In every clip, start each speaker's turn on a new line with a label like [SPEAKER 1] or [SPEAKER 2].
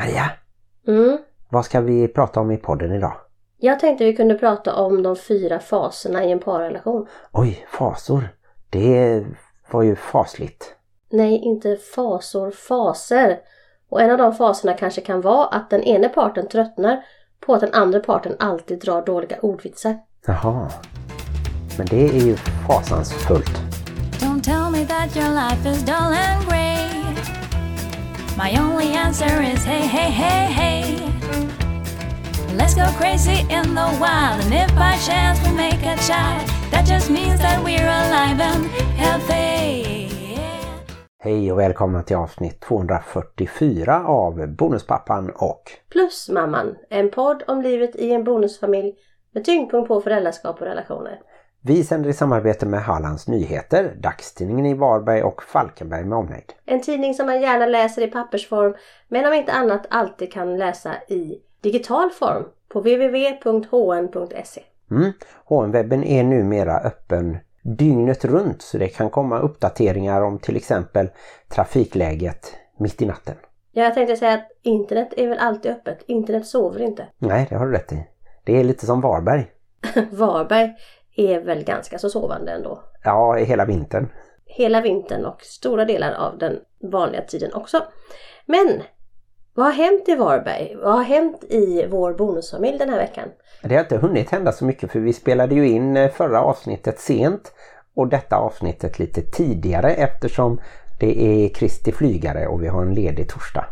[SPEAKER 1] Maria,
[SPEAKER 2] Mm.
[SPEAKER 1] vad ska vi prata om i podden idag?
[SPEAKER 2] Jag tänkte vi kunde prata om de fyra faserna i en parrelation.
[SPEAKER 1] Oj, fasor. Det var ju fasligt.
[SPEAKER 2] Nej, inte fasor, faser. Och en av de faserna kanske kan vara att den ena parten tröttnar på att den andra parten alltid drar dåliga ordvitsar.
[SPEAKER 1] Jaha. Men det är ju fasansfullt.
[SPEAKER 3] Don't tell me that your life is dull and grey. My only answer is hey, hey, hey, hey. Let's go crazy in the wild, and if by chance we make a child, that just means that we're alive and healthy.
[SPEAKER 1] Hej och välkomna till avsnitt 244 av Bonuspappan och
[SPEAKER 2] Plus mamman, en podd om livet i en bonusfamilj med tyngdpunkt på föräldraskap och relationer.
[SPEAKER 1] Vi sänder i samarbete med Hallands Nyheter, dagstidningen i Varberg och Falkenberg med omnejd.
[SPEAKER 2] En tidning som man gärna läser i pappersform men om inte annat alltid kan läsa i digital form på www.hn.se.
[SPEAKER 1] Mm. HN-webben är numera öppen dygnet runt så det kan komma uppdateringar om till exempel trafikläget mitt i natten.
[SPEAKER 2] Ja, jag tänkte säga att internet är väl alltid öppet. Internet sover inte.
[SPEAKER 1] Nej, det har du rätt i. Det är lite som Varberg.
[SPEAKER 2] Varberg är väl ganska så sovande ändå.
[SPEAKER 1] Ja, hela vintern.
[SPEAKER 2] Hela vintern och stora delar av den vanliga tiden också. Men vad har hänt i Varberg? Vad har hänt i vår bonusfamilj den här veckan?
[SPEAKER 1] Det har inte hunnit hända så mycket för vi spelade ju in eh, förra avsnittet sent och detta avsnittet lite tidigare eftersom det är Kristi flygare och vi har en ledig torsdag.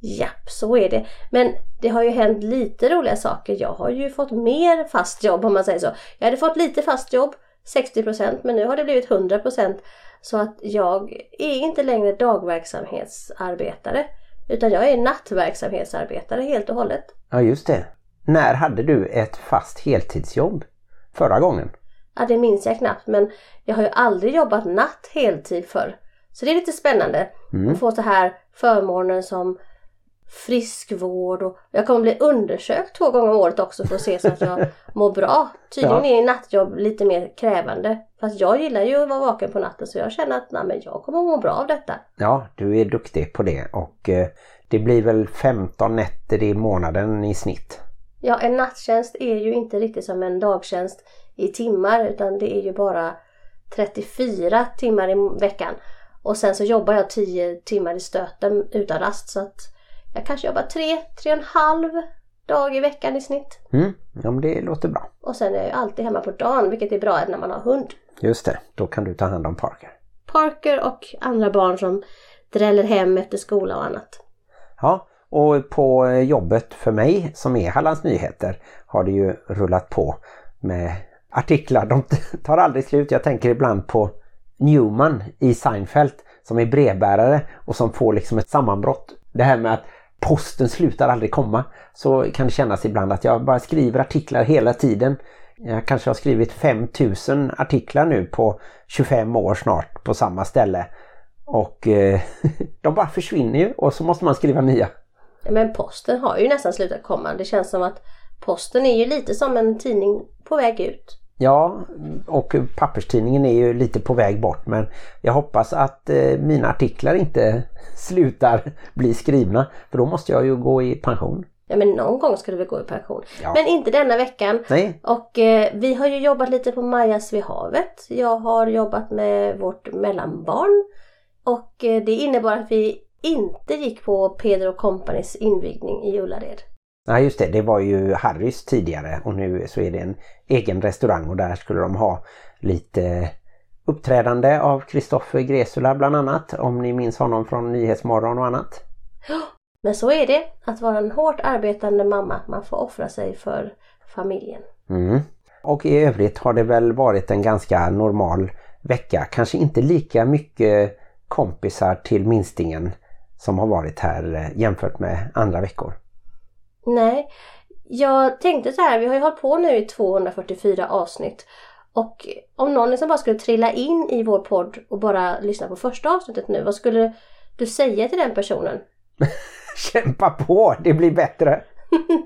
[SPEAKER 2] Japp, så är det. Men det har ju hänt lite roliga saker. Jag har ju fått mer fast jobb om man säger så. Jag hade fått lite fast jobb, 60% men nu har det blivit 100% så att jag är inte längre dagverksamhetsarbetare utan jag är nattverksamhetsarbetare helt och hållet.
[SPEAKER 1] Ja just det. När hade du ett fast heltidsjobb? Förra gången?
[SPEAKER 2] Ja, det minns jag knappt men jag har ju aldrig jobbat natt heltid förr. Så det är lite spännande att få så här förmånen som friskvård och jag kommer bli undersökt två gånger om året också för att se så att jag mår bra. Tydligen
[SPEAKER 1] Ja.
[SPEAKER 2] är nattjobb lite mer krävande. Fast jag gillar ju att vara vaken på natten så jag känner att nej, men jag kommer må bra av detta.
[SPEAKER 1] Ja, du är duktig på det och eh, det blir väl 15 nätter i månaden i snitt.
[SPEAKER 2] Ja, en nattjänst är ju inte riktigt som en dagtjänst i timmar utan det är ju bara 34 timmar i veckan. Och sen så jobbar jag 10 timmar i stöten utan rast så att jag kanske jobbar 3, 3,5 dag i veckan i snitt.
[SPEAKER 1] Mm, ja men det låter bra.
[SPEAKER 2] Och sen är jag ju alltid hemma på dagen vilket är bra när man har hund.
[SPEAKER 1] Just det, då kan du ta hand om Parker.
[SPEAKER 2] Parker och andra barn som dräller hem efter skola och annat.
[SPEAKER 1] Ja, och på jobbet för mig som är Hallands Nyheter har det ju rullat på med artiklar. De tar aldrig slut. Jag tänker ibland på Newman i Seinfeld som är brevbärare och som får liksom ett sammanbrott. Det här med att posten slutar aldrig komma. Så kan det kännas ibland att jag bara skriver artiklar hela tiden. Jag kanske har skrivit 5000 artiklar nu på 25 år snart på samma ställe. Och eh, de bara försvinner ju och så måste man skriva nya.
[SPEAKER 2] Men posten har ju nästan slutat komma. Det känns som att posten är ju lite som en tidning på väg ut.
[SPEAKER 1] Ja, och papperstidningen är ju lite på väg bort men jag hoppas att eh, mina artiklar inte slutar bli skrivna för då måste jag ju gå i pension.
[SPEAKER 2] Ja men någon gång ska du väl gå i pension.
[SPEAKER 1] Ja.
[SPEAKER 2] Men inte denna veckan.
[SPEAKER 1] Nej,
[SPEAKER 2] Och eh, vi har ju jobbat lite på Majas vid havet. Jag har jobbat med vårt mellanbarn. Och eh, det innebar att vi inte gick på Peder Companys invigning i Ullared.
[SPEAKER 1] Ja, just det, det var ju Harrys tidigare och nu så är det en egen restaurang och där skulle de ha lite uppträdande av Kristoffer Gresula bland annat om ni minns honom från Nyhetsmorgon och annat.
[SPEAKER 2] Men så är det att vara en hårt arbetande mamma. Man får offra sig för familjen.
[SPEAKER 1] Mm. Och i övrigt har det väl varit en ganska normal vecka. Kanske inte lika mycket kompisar till minstingen som har varit här eh, jämfört med andra veckor.
[SPEAKER 2] Nej, jag tänkte så här, vi har ju hållit på nu i 244 avsnitt. Och om någon liksom bara skulle trilla in i vår podd och bara lyssna på första avsnittet nu, vad skulle du säga till den personen?
[SPEAKER 1] Kämpa på, det blir bättre!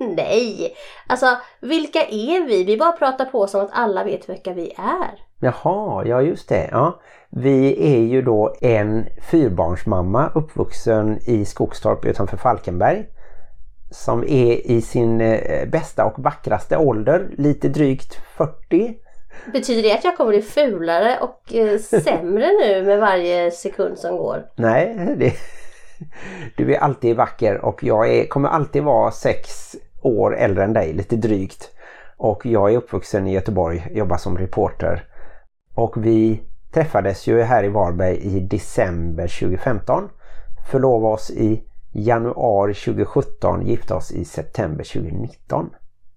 [SPEAKER 2] Nej! Alltså, vilka är vi? Vi bara pratar på som att alla vet vilka vi är.
[SPEAKER 1] Jaha, ja just det. Ja. Vi är ju då en fyrbarnsmamma uppvuxen i Skogstorp utanför Falkenberg. Som är i sin eh, bästa och vackraste ålder, lite drygt 40.
[SPEAKER 2] Betyder det att jag kommer bli fulare och eh, sämre nu med varje sekund som går?
[SPEAKER 1] Nej, det, du är alltid vacker och jag är, kommer alltid vara sex år äldre än dig, lite drygt. Och jag är uppvuxen i Göteborg, jobbar som reporter. Och vi träffades ju här i Varberg i december 2015. Förlovade oss i januari 2017, gifte oss i september 2019.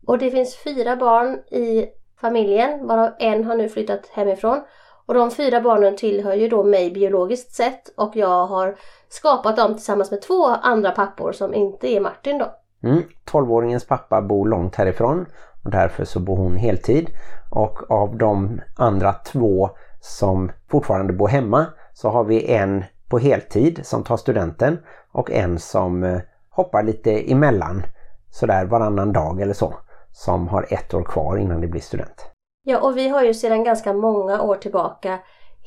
[SPEAKER 2] Och det finns fyra barn i familjen, varav en har nu flyttat hemifrån. Och de fyra barnen tillhör ju då mig biologiskt sett och jag har skapat dem tillsammans med två andra pappor som inte är Martin då.
[SPEAKER 1] Mm. 12-åringens pappa bor långt härifrån och därför så bor hon heltid. Och av de andra två som fortfarande bor hemma så har vi en på heltid som tar studenten och en som eh, hoppar lite emellan sådär varannan dag eller så som har ett år kvar innan det blir student.
[SPEAKER 2] Ja, och vi har ju sedan ganska många år tillbaka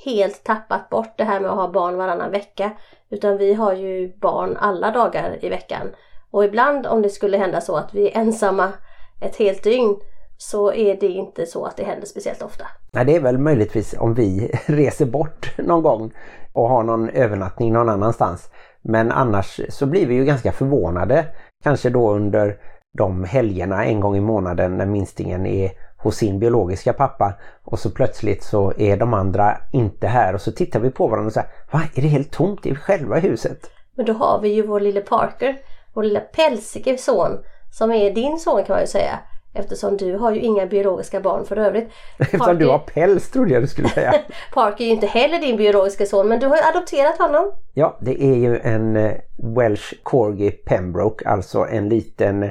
[SPEAKER 2] helt tappat bort det här med att ha barn varannan vecka. Utan vi har ju barn alla dagar i veckan. Och ibland om det skulle hända så att vi är ensamma ett helt dygn så är det inte så att det händer speciellt ofta.
[SPEAKER 1] Nej, det är väl möjligtvis om vi reser bort någon gång och har någon övernattning någon annanstans. Men annars så blir vi ju ganska förvånade. Kanske då under de helgerna en gång i månaden när minstingen är hos sin biologiska pappa och så plötsligt så är de andra inte här och så tittar vi på varandra och säger Va, är det helt tomt? Vi själva i huset?
[SPEAKER 2] Men då har vi ju vår lille Parker, vår lilla pälsige son som är din son kan man ju säga. Eftersom du har ju inga biologiska barn för övrigt.
[SPEAKER 1] Eftersom du har päls trodde jag du skulle säga.
[SPEAKER 2] Parker är ju inte heller din biologiska son men du har ju adopterat honom.
[SPEAKER 1] Ja, det är ju en eh, Welsh Corgi Pembroke, alltså en liten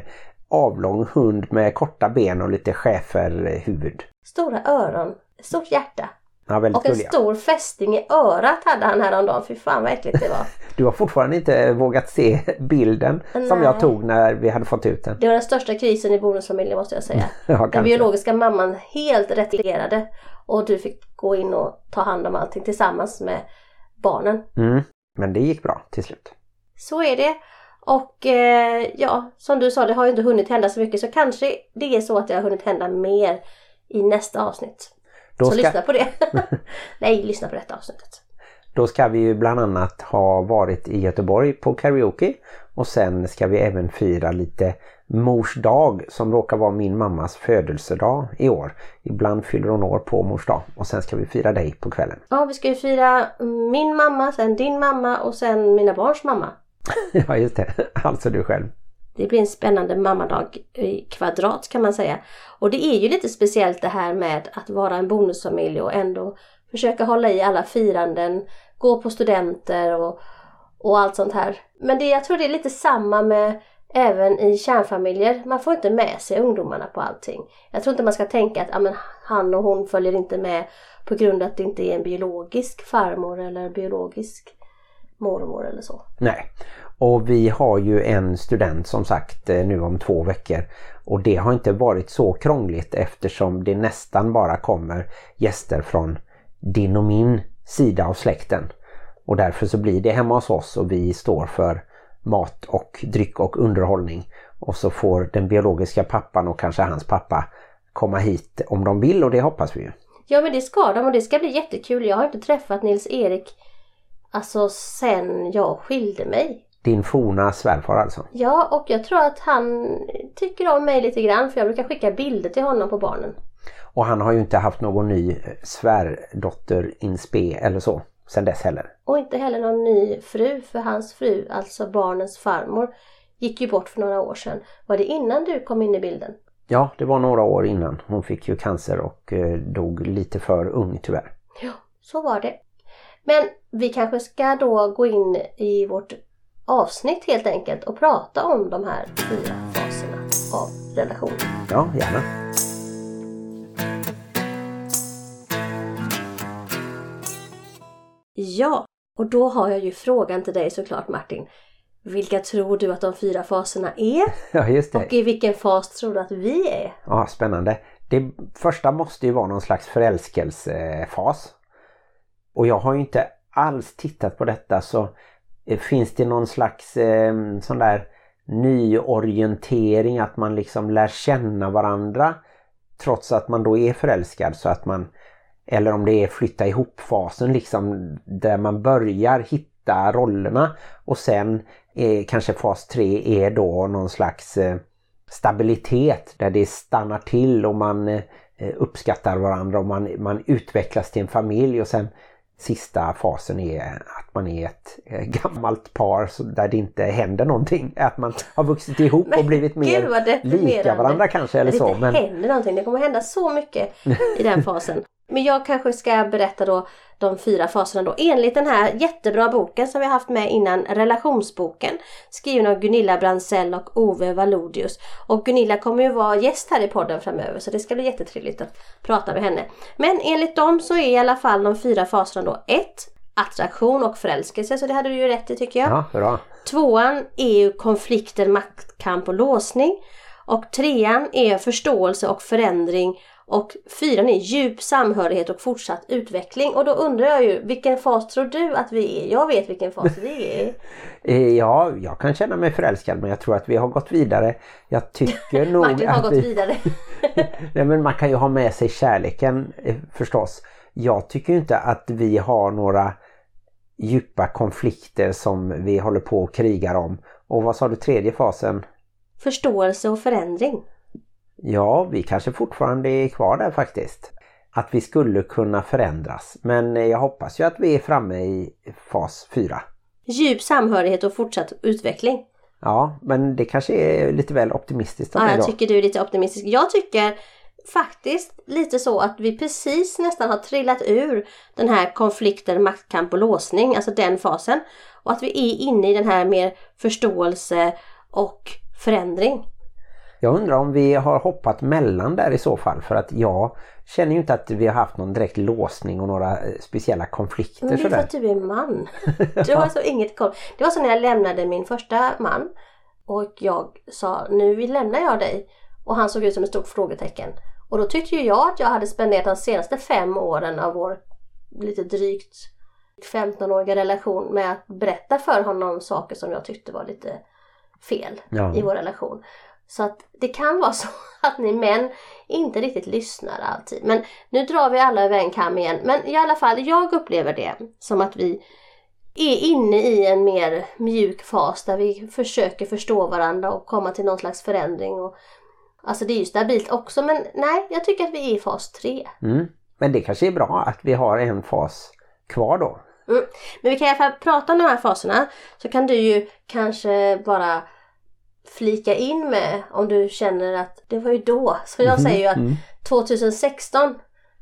[SPEAKER 1] avlång hund med korta ben och lite schäferhuvud.
[SPEAKER 2] Stora öron, stort hjärta.
[SPEAKER 1] Ja, väldigt
[SPEAKER 2] Och en
[SPEAKER 1] gulliga.
[SPEAKER 2] stor fästing i örat hade han häromdagen. Fy fan vad äckligt det var.
[SPEAKER 1] Du har fortfarande inte vågat se bilden som jag
[SPEAKER 2] Nej.
[SPEAKER 1] tog när vi hade fått ut den.
[SPEAKER 2] Det var den största krisen i bonusfamiljen måste jag säga.
[SPEAKER 1] Ja,
[SPEAKER 2] Den biologiska mamman helt retirerade och du fick gå in och ta hand om allting tillsammans med barnen.
[SPEAKER 1] Mm. Men det gick bra till slut.
[SPEAKER 2] Så är det. Och eh, ja, som du sa, det har ju inte hunnit hända så mycket så kanske det är så att det har hunnit hända mer i nästa avsnitt.
[SPEAKER 1] Då
[SPEAKER 2] så
[SPEAKER 1] ska,
[SPEAKER 2] lyssna på det. Nej, lyssna på detta avsnittet.
[SPEAKER 1] då ska vi ju bland annat ha varit i Göteborg på karaoke och sen ska vi även fira lite mors dag som råkar vara min mammas födelsedag i år. Ibland fyller hon år på mors dag och sen ska vi fira dig på kvällen.
[SPEAKER 2] Ja, vi ska ju fira min mamma, sen din mamma och sen mina barns mamma.
[SPEAKER 1] ja just det, alltså du själv.
[SPEAKER 2] Det blir en spännande mammadag i kvadrat kan man säga. Och det är ju lite speciellt det här med att vara en bonusfamilj och ändå försöka hålla i alla firanden, gå på studenter och, och allt sånt här. Men det, jag tror det är lite samma med även i kärnfamiljer. Man får inte med sig ungdomarna på allting. Jag tror inte man ska tänka att ja, men han och hon följer inte med på grund av att det inte är en biologisk farmor eller biologisk mormor eller så.
[SPEAKER 1] Nej, och vi har ju en student som sagt eh, nu om två veckor och det har inte varit så krångligt eftersom det nästan bara kommer gäster från din och min sida av släkten. Och därför så blir det hemma hos oss och vi står för mat och dryck och underhållning. Och så får den biologiska pappan och kanske hans pappa komma hit om de vill och det hoppas vi ju.
[SPEAKER 2] Ja men det ska de och det ska bli jättekul. Jag har inte träffat Nils-Erik alltså sen jag skilde mig.
[SPEAKER 1] Din forna svärfar alltså.
[SPEAKER 2] Ja och jag tror att han tycker om mig lite grann för jag brukar skicka bilder till honom på barnen.
[SPEAKER 1] Och han har ju inte haft någon ny svärdotter in spe eller så sen dess heller.
[SPEAKER 2] Och inte heller någon ny fru för hans fru, alltså barnens farmor, gick ju bort för några år sedan. Var det innan du kom in i bilden?
[SPEAKER 1] Ja, det var några år innan. Hon fick ju cancer och eh, dog lite för ung tyvärr.
[SPEAKER 2] Ja, så var det. Men vi kanske ska då gå in i vårt avsnitt helt enkelt och prata om de här fyra faserna av relationen.
[SPEAKER 1] Ja, gärna.
[SPEAKER 2] Ja, och då har jag ju frågan till dig såklart Martin. Vilka tror du att de fyra faserna är?
[SPEAKER 1] Ja, just det.
[SPEAKER 2] Och i vilken fas tror du att vi är?
[SPEAKER 1] Ja, spännande. Det första måste ju vara någon slags förälskelsefas. Och jag har ju inte alls tittat på detta så Eh, finns det någon slags eh, sån där nyorientering, att man liksom lär känna varandra trots att man då är förälskad så att man eller om det är flytta ihop-fasen liksom där man börjar hitta rollerna och sen eh, kanske fas 3 är då någon slags eh, stabilitet där det stannar till och man eh, uppskattar varandra och man, man utvecklas till en familj och sen sista fasen är att man är ett eh, gammalt par där det inte händer någonting. Att man har vuxit ihop och blivit mer lika varandra kanske eller så.
[SPEAKER 2] Men det händer någonting. Det kommer hända så mycket i den fasen. Men jag kanske ska berätta då de fyra faserna då enligt den här jättebra boken som vi haft med innan, relationsboken skriven av Gunilla Bransell och Ove Valodius. Och Gunilla kommer ju vara gäst här i podden framöver så det ska bli jättetrevligt att prata med henne. Men enligt dem så är i alla fall de fyra faserna då 1. Attraktion och förälskelse, så det hade du ju rätt i tycker jag.
[SPEAKER 1] Ja, bra.
[SPEAKER 2] Tvåan är ju konflikter, maktkamp och låsning. Och trean är förståelse och förändring och fyran är djup samhörighet och fortsatt utveckling. Och då undrar jag ju, vilken fas tror du att vi är? Jag vet vilken fas vi är
[SPEAKER 1] eh, Ja, jag kan känna mig förälskad men jag tror att vi har gått vidare. Jag tycker nog
[SPEAKER 2] Martin har gått
[SPEAKER 1] vi...
[SPEAKER 2] vidare.
[SPEAKER 1] Nej men man kan ju ha med sig kärleken eh, förstås. Jag tycker inte att vi har några djupa konflikter som vi håller på och krigar om. Och vad sa du tredje fasen?
[SPEAKER 2] Förståelse och förändring.
[SPEAKER 1] Ja, vi kanske fortfarande är kvar där faktiskt. Att vi skulle kunna förändras. Men jag hoppas ju att vi är framme i fas 4.
[SPEAKER 2] Djup samhörighet och fortsatt utveckling.
[SPEAKER 1] Ja, men det kanske är lite väl optimistiskt
[SPEAKER 2] av Ja, jag tycker du är lite optimistisk. Jag tycker faktiskt lite så att vi precis nästan har trillat ur den här konflikten, maktkamp och låsning, alltså den fasen. Och att vi är inne i den här mer förståelse och förändring.
[SPEAKER 1] Jag undrar om vi har hoppat mellan där i så fall för att jag känner ju inte att vi har haft någon direkt låsning och några eh, speciella konflikter.
[SPEAKER 2] Men det är för att du är man. Du har så inget koll. Det var så när jag lämnade min första man och jag sa nu lämnar jag dig och han såg ut som ett stort frågetecken. Och då tyckte ju jag att jag hade spenderat de senaste fem åren av vår lite drygt 15-åriga relation med att berätta för honom saker som jag tyckte var lite fel ja. i vår relation. Så att det kan vara så att ni män inte riktigt lyssnar alltid. Men nu drar vi alla över en kam igen. Men i alla fall, jag upplever det som att vi är inne i en mer mjuk fas där vi försöker förstå varandra och komma till någon slags förändring. Och, alltså det är ju stabilt också men nej, jag tycker att vi är i fas 3.
[SPEAKER 1] Mm. Men det kanske är bra att vi har en fas kvar då.
[SPEAKER 2] Mm. Men vi kan i alla fall prata om de här faserna. Så kan du ju kanske bara flika in med om du känner att det var ju då. Så jag mm. säger ju att 2016 mm.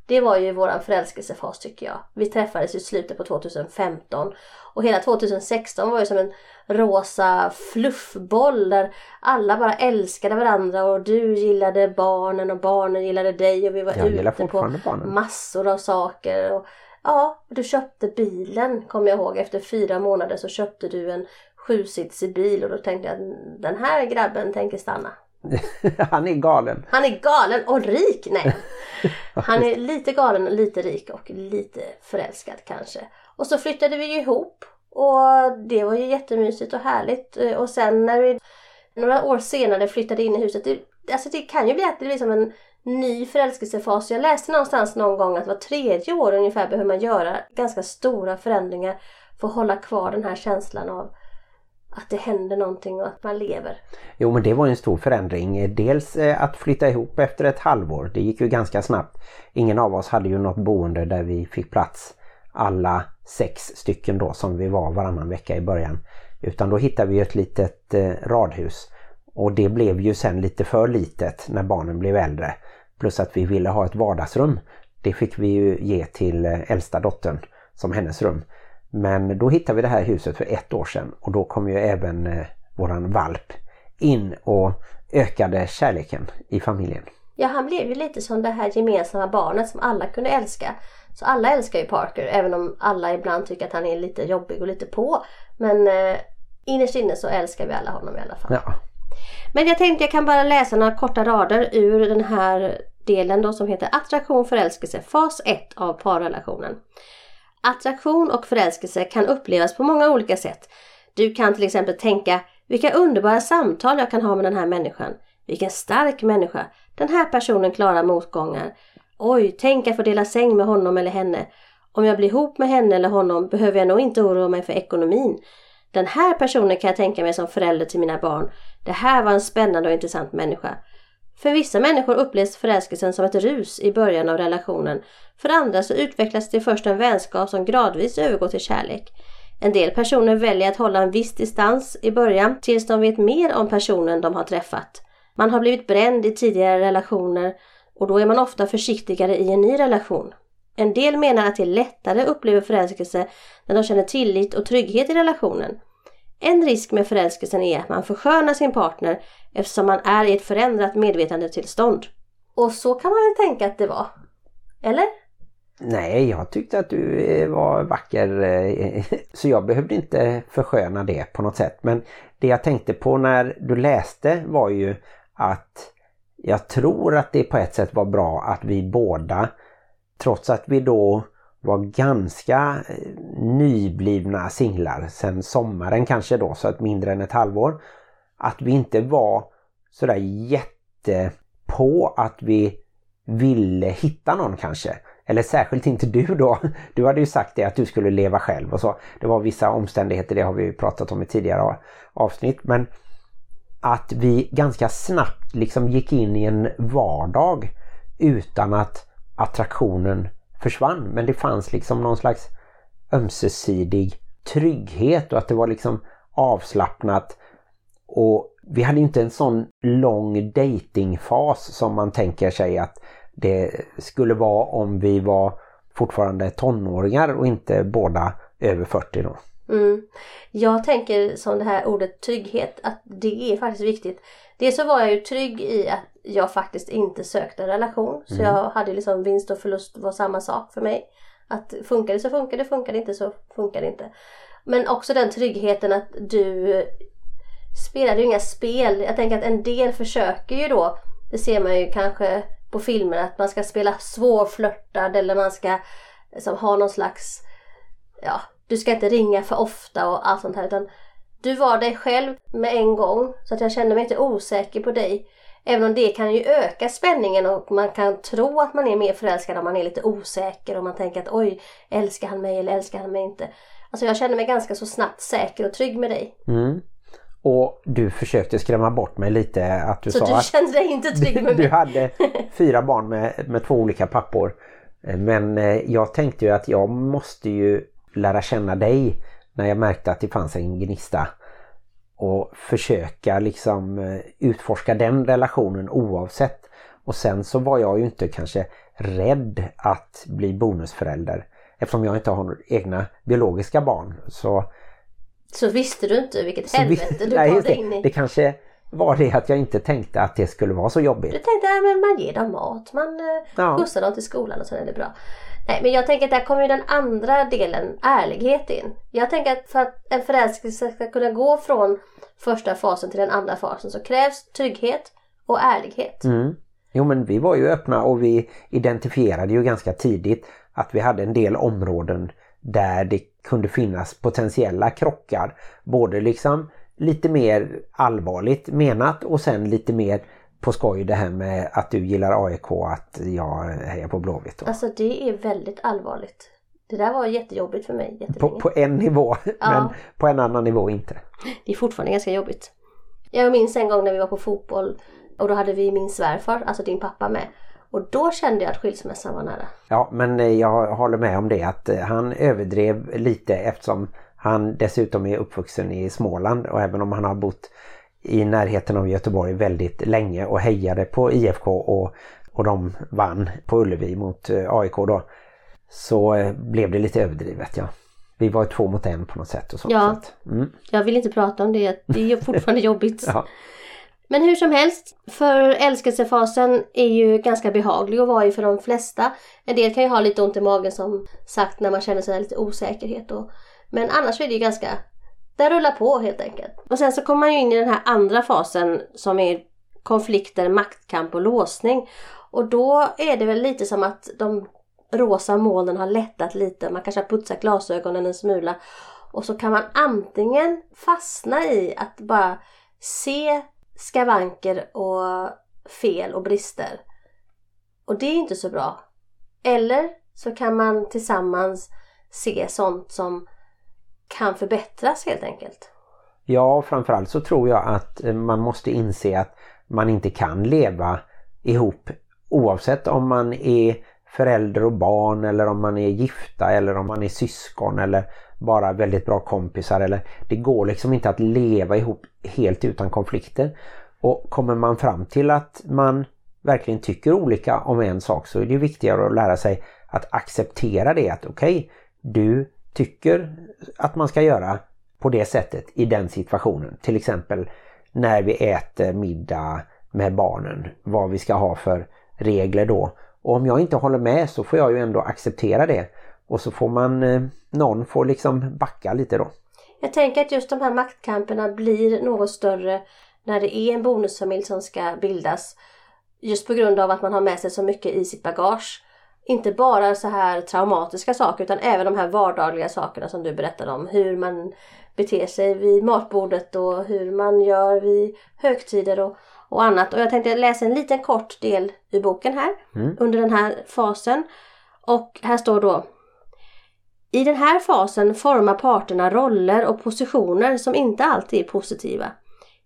[SPEAKER 2] det var ju våran förälskelsefas tycker jag. Vi träffades i slutet på 2015 och hela 2016 var ju som en rosa fluffboll där alla bara älskade varandra och du gillade barnen och barnen gillade dig och vi var jag ute på barnen. massor av saker. Och, ja, du köpte bilen kommer jag ihåg. Efter fyra månader så köpte du en sjusitsig bil och då tänkte jag att den här grabben tänker stanna.
[SPEAKER 1] Han är galen.
[SPEAKER 2] Han är galen och rik! Nej. Han är lite galen, lite rik och lite förälskad kanske. Och så flyttade vi ihop och det var ju jättemysigt och härligt. Och sen när vi några år senare flyttade in i huset. Det, alltså det kan ju bli att det blir som en ny förälskelsefas. Jag läste någonstans någon gång att var tredje år ungefär behöver man göra ganska stora förändringar för att hålla kvar den här känslan av att det händer någonting och att man lever.
[SPEAKER 1] Jo men det var en stor förändring. Dels eh, att flytta ihop efter ett halvår. Det gick ju ganska snabbt. Ingen av oss hade ju något boende där vi fick plats alla sex stycken då som vi var varannan vecka i början. Utan då hittade vi ett litet eh, radhus. Och det blev ju sen lite för litet när barnen blev äldre. Plus att vi ville ha ett vardagsrum. Det fick vi ju ge till eh, äldsta dottern som hennes rum. Men då hittade vi det här huset för ett år sedan och då kom ju även eh, våran valp in och ökade kärleken i familjen.
[SPEAKER 2] Ja, han blev ju lite som det här gemensamma barnet som alla kunde älska. Så alla älskar ju Parker, även om alla ibland tycker att han är lite jobbig och lite på. Men eh, innerst inne så älskar vi alla honom i alla fall.
[SPEAKER 1] Ja.
[SPEAKER 2] Men jag tänkte jag kan bara läsa några korta rader ur den här delen då som heter Attraktion, förälskelse, fas 1 av parrelationen. Attraktion och förälskelse kan upplevas på många olika sätt. Du kan till exempel tänka Vilka underbara samtal jag kan ha med den här människan. Vilken stark människa. Den här personen klarar motgångar. Oj, tänk att få dela säng med honom eller henne. Om jag blir ihop med henne eller honom behöver jag nog inte oroa mig för ekonomin. Den här personen kan jag tänka mig som förälder till mina barn. Det här var en spännande och intressant människa. För vissa människor upplevs förälskelsen som ett rus i början av relationen. För andra så utvecklas det först en vänskap som gradvis övergår till kärlek. En del personer väljer att hålla en viss distans i början tills de vet mer om personen de har träffat. Man har blivit bränd i tidigare relationer och då är man ofta försiktigare i en ny relation. En del menar att det är lättare att uppleva förälskelse när de känner tillit och trygghet i relationen. En risk med förälskelsen är att man förskönar sin partner eftersom man är i ett förändrat medvetandetillstånd. Och så kan man väl tänka att det var? Eller?
[SPEAKER 1] Nej, jag tyckte att du eh, var vacker eh, så jag behövde inte försköna det på något sätt. Men det jag tänkte på när du läste var ju att jag tror att det på ett sätt var bra att vi båda, trots att vi då var ganska eh, nyblivna singlar sen sommaren kanske då, så att mindre än ett halvår, att vi inte var sådär jätte på att vi ville hitta någon kanske. Eller särskilt inte du då. Du hade ju sagt det att du skulle leva själv och så. Det var vissa omständigheter, det har vi pratat om i tidigare avsnitt. Men att vi ganska snabbt liksom gick in i en vardag utan att attraktionen försvann. Men det fanns liksom någon slags ömsesidig trygghet och att det var liksom avslappnat. Och vi hade inte en sån lång datingfas som man tänker sig att det skulle vara om vi var fortfarande tonåringar och inte båda över 40 då.
[SPEAKER 2] Mm. Jag tänker som det här ordet trygghet att det är faktiskt viktigt. Dels så var jag ju trygg i att jag faktiskt inte sökte en relation. Så mm. jag hade liksom vinst och förlust var samma sak för mig. Att funkar det så funkar det, funkar det inte så funkar det inte. Men också den tryggheten att du spelade ju inga spel. Jag tänker att en del försöker ju då, det ser man ju kanske på filmer, att man ska spela svårflörtad eller man ska liksom, ha någon slags, ja, du ska inte ringa för ofta och allt sånt här. Utan du var dig själv med en gång så att jag kände mig inte osäker på dig. Även om det kan ju öka spänningen och man kan tro att man är mer förälskad om man är lite osäker och man tänker att oj, älskar han mig eller älskar han mig inte. Alltså jag kände mig ganska så snabbt säker och trygg med dig.
[SPEAKER 1] Mm. Och du försökte skrämma bort mig lite att du
[SPEAKER 2] så
[SPEAKER 1] sa
[SPEAKER 2] du
[SPEAKER 1] att
[SPEAKER 2] kände dig inte trygg med mig?
[SPEAKER 1] du hade fyra barn med, med två olika pappor. Men eh, jag tänkte ju att jag måste ju lära känna dig när jag märkte att det fanns en gnista och försöka liksom eh, utforska den relationen oavsett. Och sen så var jag ju inte kanske rädd att bli bonusförälder eftersom jag inte har egna biologiska barn. Så,
[SPEAKER 2] så visste du inte vilket helvete du
[SPEAKER 1] nej,
[SPEAKER 2] gav dig in
[SPEAKER 1] i? Det kanske var det att jag inte tänkte att det skulle vara så jobbigt.
[SPEAKER 2] Du tänkte att man ger dem mat, man eh, ja. skjutsar dem till skolan och så är det bra. Nej men jag tänker att där kommer ju den andra delen, ärlighet in. Jag tänker att för att en förälskelse ska kunna gå från första fasen till den andra fasen så krävs trygghet och ärlighet.
[SPEAKER 1] Mm. Jo men vi var ju öppna och vi identifierade ju ganska tidigt att vi hade en del områden där det kunde finnas potentiella krockar. Både liksom lite mer allvarligt menat och sen lite mer på skoj det här med att du gillar AIK att jag hejar på Blåvitt.
[SPEAKER 2] Alltså det är väldigt allvarligt. Det där var jättejobbigt för mig
[SPEAKER 1] på, på, en nivå ja. men på en annan nivå inte.
[SPEAKER 2] Det är fortfarande ganska jobbigt. Jag minns en gång när vi var på fotboll och då hade vi min svärfar, alltså din pappa med. Och då kände jag att skilsmässan var nära.
[SPEAKER 1] Ja men eh, jag håller med om det att eh, han överdrev lite eftersom han dessutom är uppvuxen i Småland och även om han har bott i närheten av Göteborg väldigt länge och hejade på IFK och, och de vann på Ullevi mot eh, AIK då. Så eh, blev det lite överdrivet ja. Vi var två mot en på något sätt. Och så,
[SPEAKER 2] ja,
[SPEAKER 1] så
[SPEAKER 2] mm. jag vill inte prata om det. Det är fortfarande jobbigt.
[SPEAKER 1] ja.
[SPEAKER 2] Men hur som helst, för älskelsefasen är ju ganska behaglig att vara i för de flesta. En del kan ju ha lite ont i magen som sagt när man känner sig lite osäkerhet. Och, men annars är det ju ganska det rullar på helt enkelt. Och sen så kommer man ju in i den här andra fasen som är konflikter, maktkamp och låsning. Och då är det väl lite som att de rosa molnen har lättat lite. Man kanske har putsat glasögonen en smula. Och så kan man antingen fastna i att bara se skavanker och fel och brister. Och det är inte så bra. Eller så kan man tillsammans se sånt som kan förbättras helt enkelt.
[SPEAKER 1] Ja, framförallt så tror jag att eh, man måste inse att man inte kan leva ihop oavsett om man är förälder och barn eller om man är gifta eller om man är syskon eller bara väldigt bra kompisar. Eller, det går liksom inte att leva ihop helt utan konflikter. Och kommer man fram till att man verkligen tycker olika om en sak så är det viktigare att lära sig att acceptera det. Att okej, okay, du tycker att man ska göra på det sättet i den situationen. Till exempel när vi äter middag med barnen. Vad vi ska ha för regler då. Och om jag inte håller med så får jag ju ändå acceptera det. Och så får man, eh, någon får liksom backa lite då.
[SPEAKER 2] Jag tänker att just de här maktkamperna blir något större när det är en bonusfamilj som ska bildas. Just på grund av att man har med sig så mycket i sitt bagage. Inte bara så här traumatiska saker utan även de här vardagliga sakerna som du berättade om. Hur man beter sig vid matbordet och hur man gör vid högtider och, och annat. Och jag tänkte läsa en liten kort del ur boken här mm. under den här fasen. Och här står då i den här fasen formar parterna roller och positioner som inte alltid är positiva.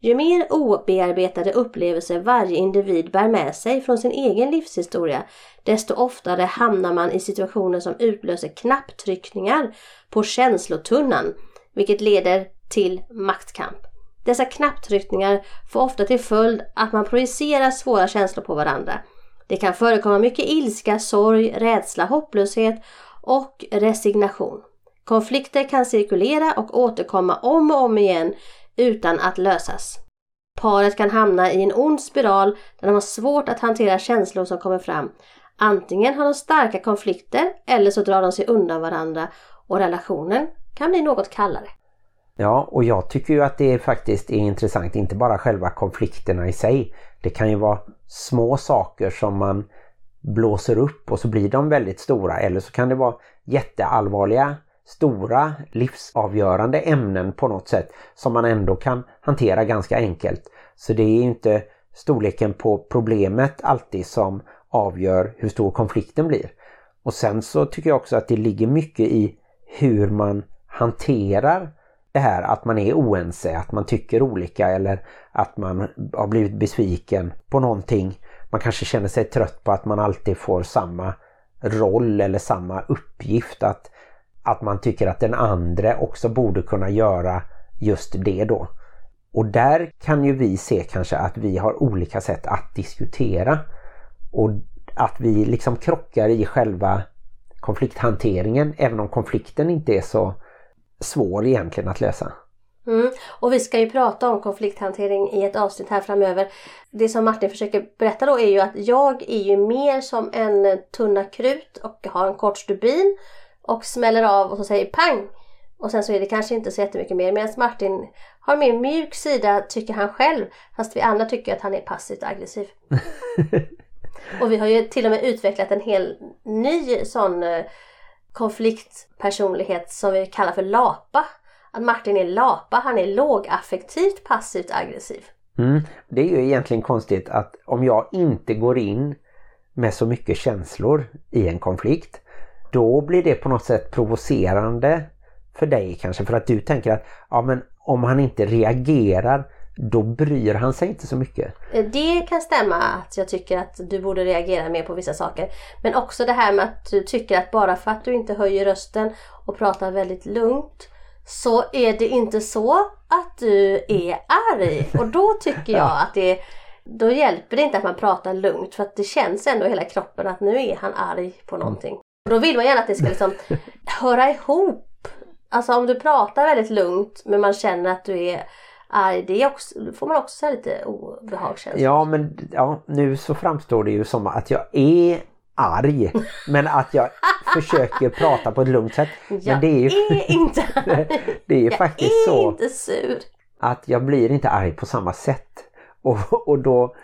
[SPEAKER 2] Ju mer obearbetade upplevelser varje individ bär med sig från sin egen livshistoria, desto oftare hamnar man i situationer som utlöser knapptryckningar på känslotunnan, vilket leder till maktkamp. Dessa knapptryckningar får ofta till följd att man projicerar svåra känslor på varandra. Det kan förekomma mycket ilska, sorg, rädsla, hopplöshet och resignation. Konflikter kan cirkulera och återkomma om och om igen utan att lösas. Paret kan hamna i en ond spiral där de har svårt att hantera känslor som kommer fram. Antingen har de starka konflikter eller så drar de sig undan varandra och relationen kan bli något kallare.
[SPEAKER 1] Ja, och jag tycker ju att det faktiskt är intressant, inte bara själva konflikterna i sig. Det kan ju vara små saker som man blåser upp och så blir de väldigt stora eller så kan det vara jätteallvarliga stora livsavgörande ämnen på något sätt som man ändå kan hantera ganska enkelt. Så det är inte storleken på problemet alltid som avgör hur stor konflikten blir. Och sen så tycker jag också att det ligger mycket i hur man hanterar det här att man är oense, att man tycker olika eller att man har blivit besviken på någonting man kanske känner sig trött på att man alltid får samma roll eller samma uppgift. Att, att man tycker att den andra också borde kunna göra just det då. Och där kan ju vi se kanske att vi har olika sätt att diskutera. Och att vi liksom krockar i själva konflikthanteringen även om konflikten inte är så svår egentligen att lösa.
[SPEAKER 2] Mm. Och vi ska ju prata om konflikthantering i ett avsnitt här framöver. Det som Martin försöker berätta då är ju att jag är ju mer som en tunna krut och har en kort stubin och smäller av och så säger pang! Och sen så är det kanske inte så jättemycket mer. Medan Martin har mer mjuk sida tycker han själv. Fast vi andra tycker att han är passivt aggressiv. och vi har ju till och med utvecklat en hel ny sån eh, konfliktpersonlighet som vi kallar för LAPA att Martin är lapa, han är lågaffektivt passivt aggressiv.
[SPEAKER 1] Mm. Det är ju egentligen konstigt att om jag inte går in med så mycket känslor i en konflikt då blir det på något sätt provocerande för dig kanske för att du tänker att ja, men om han inte reagerar då bryr han sig inte så mycket.
[SPEAKER 2] Det kan stämma att jag tycker att du borde reagera mer på vissa saker. Men också det här med att du tycker att bara för att du inte höjer rösten och pratar väldigt lugnt så är det inte så att du är arg. Och då tycker jag att det då hjälper det inte att man pratar lugnt för att det känns ändå i hela kroppen att nu är han arg på någonting. Och då vill man gärna att det ska liksom höra ihop. Alltså om du pratar väldigt lugnt men man känner att du är arg, det är också, då får man också lite obehagskänsla.
[SPEAKER 1] Ja men ja, nu så framstår det ju som att jag är arg. Men att jag försöker prata på ett lugnt sätt.
[SPEAKER 2] Jag
[SPEAKER 1] men det är ju
[SPEAKER 2] är inte arg.
[SPEAKER 1] det är ju
[SPEAKER 2] jag
[SPEAKER 1] faktiskt
[SPEAKER 2] är
[SPEAKER 1] så
[SPEAKER 2] inte sur.
[SPEAKER 1] att jag blir inte arg på samma sätt. Och, och då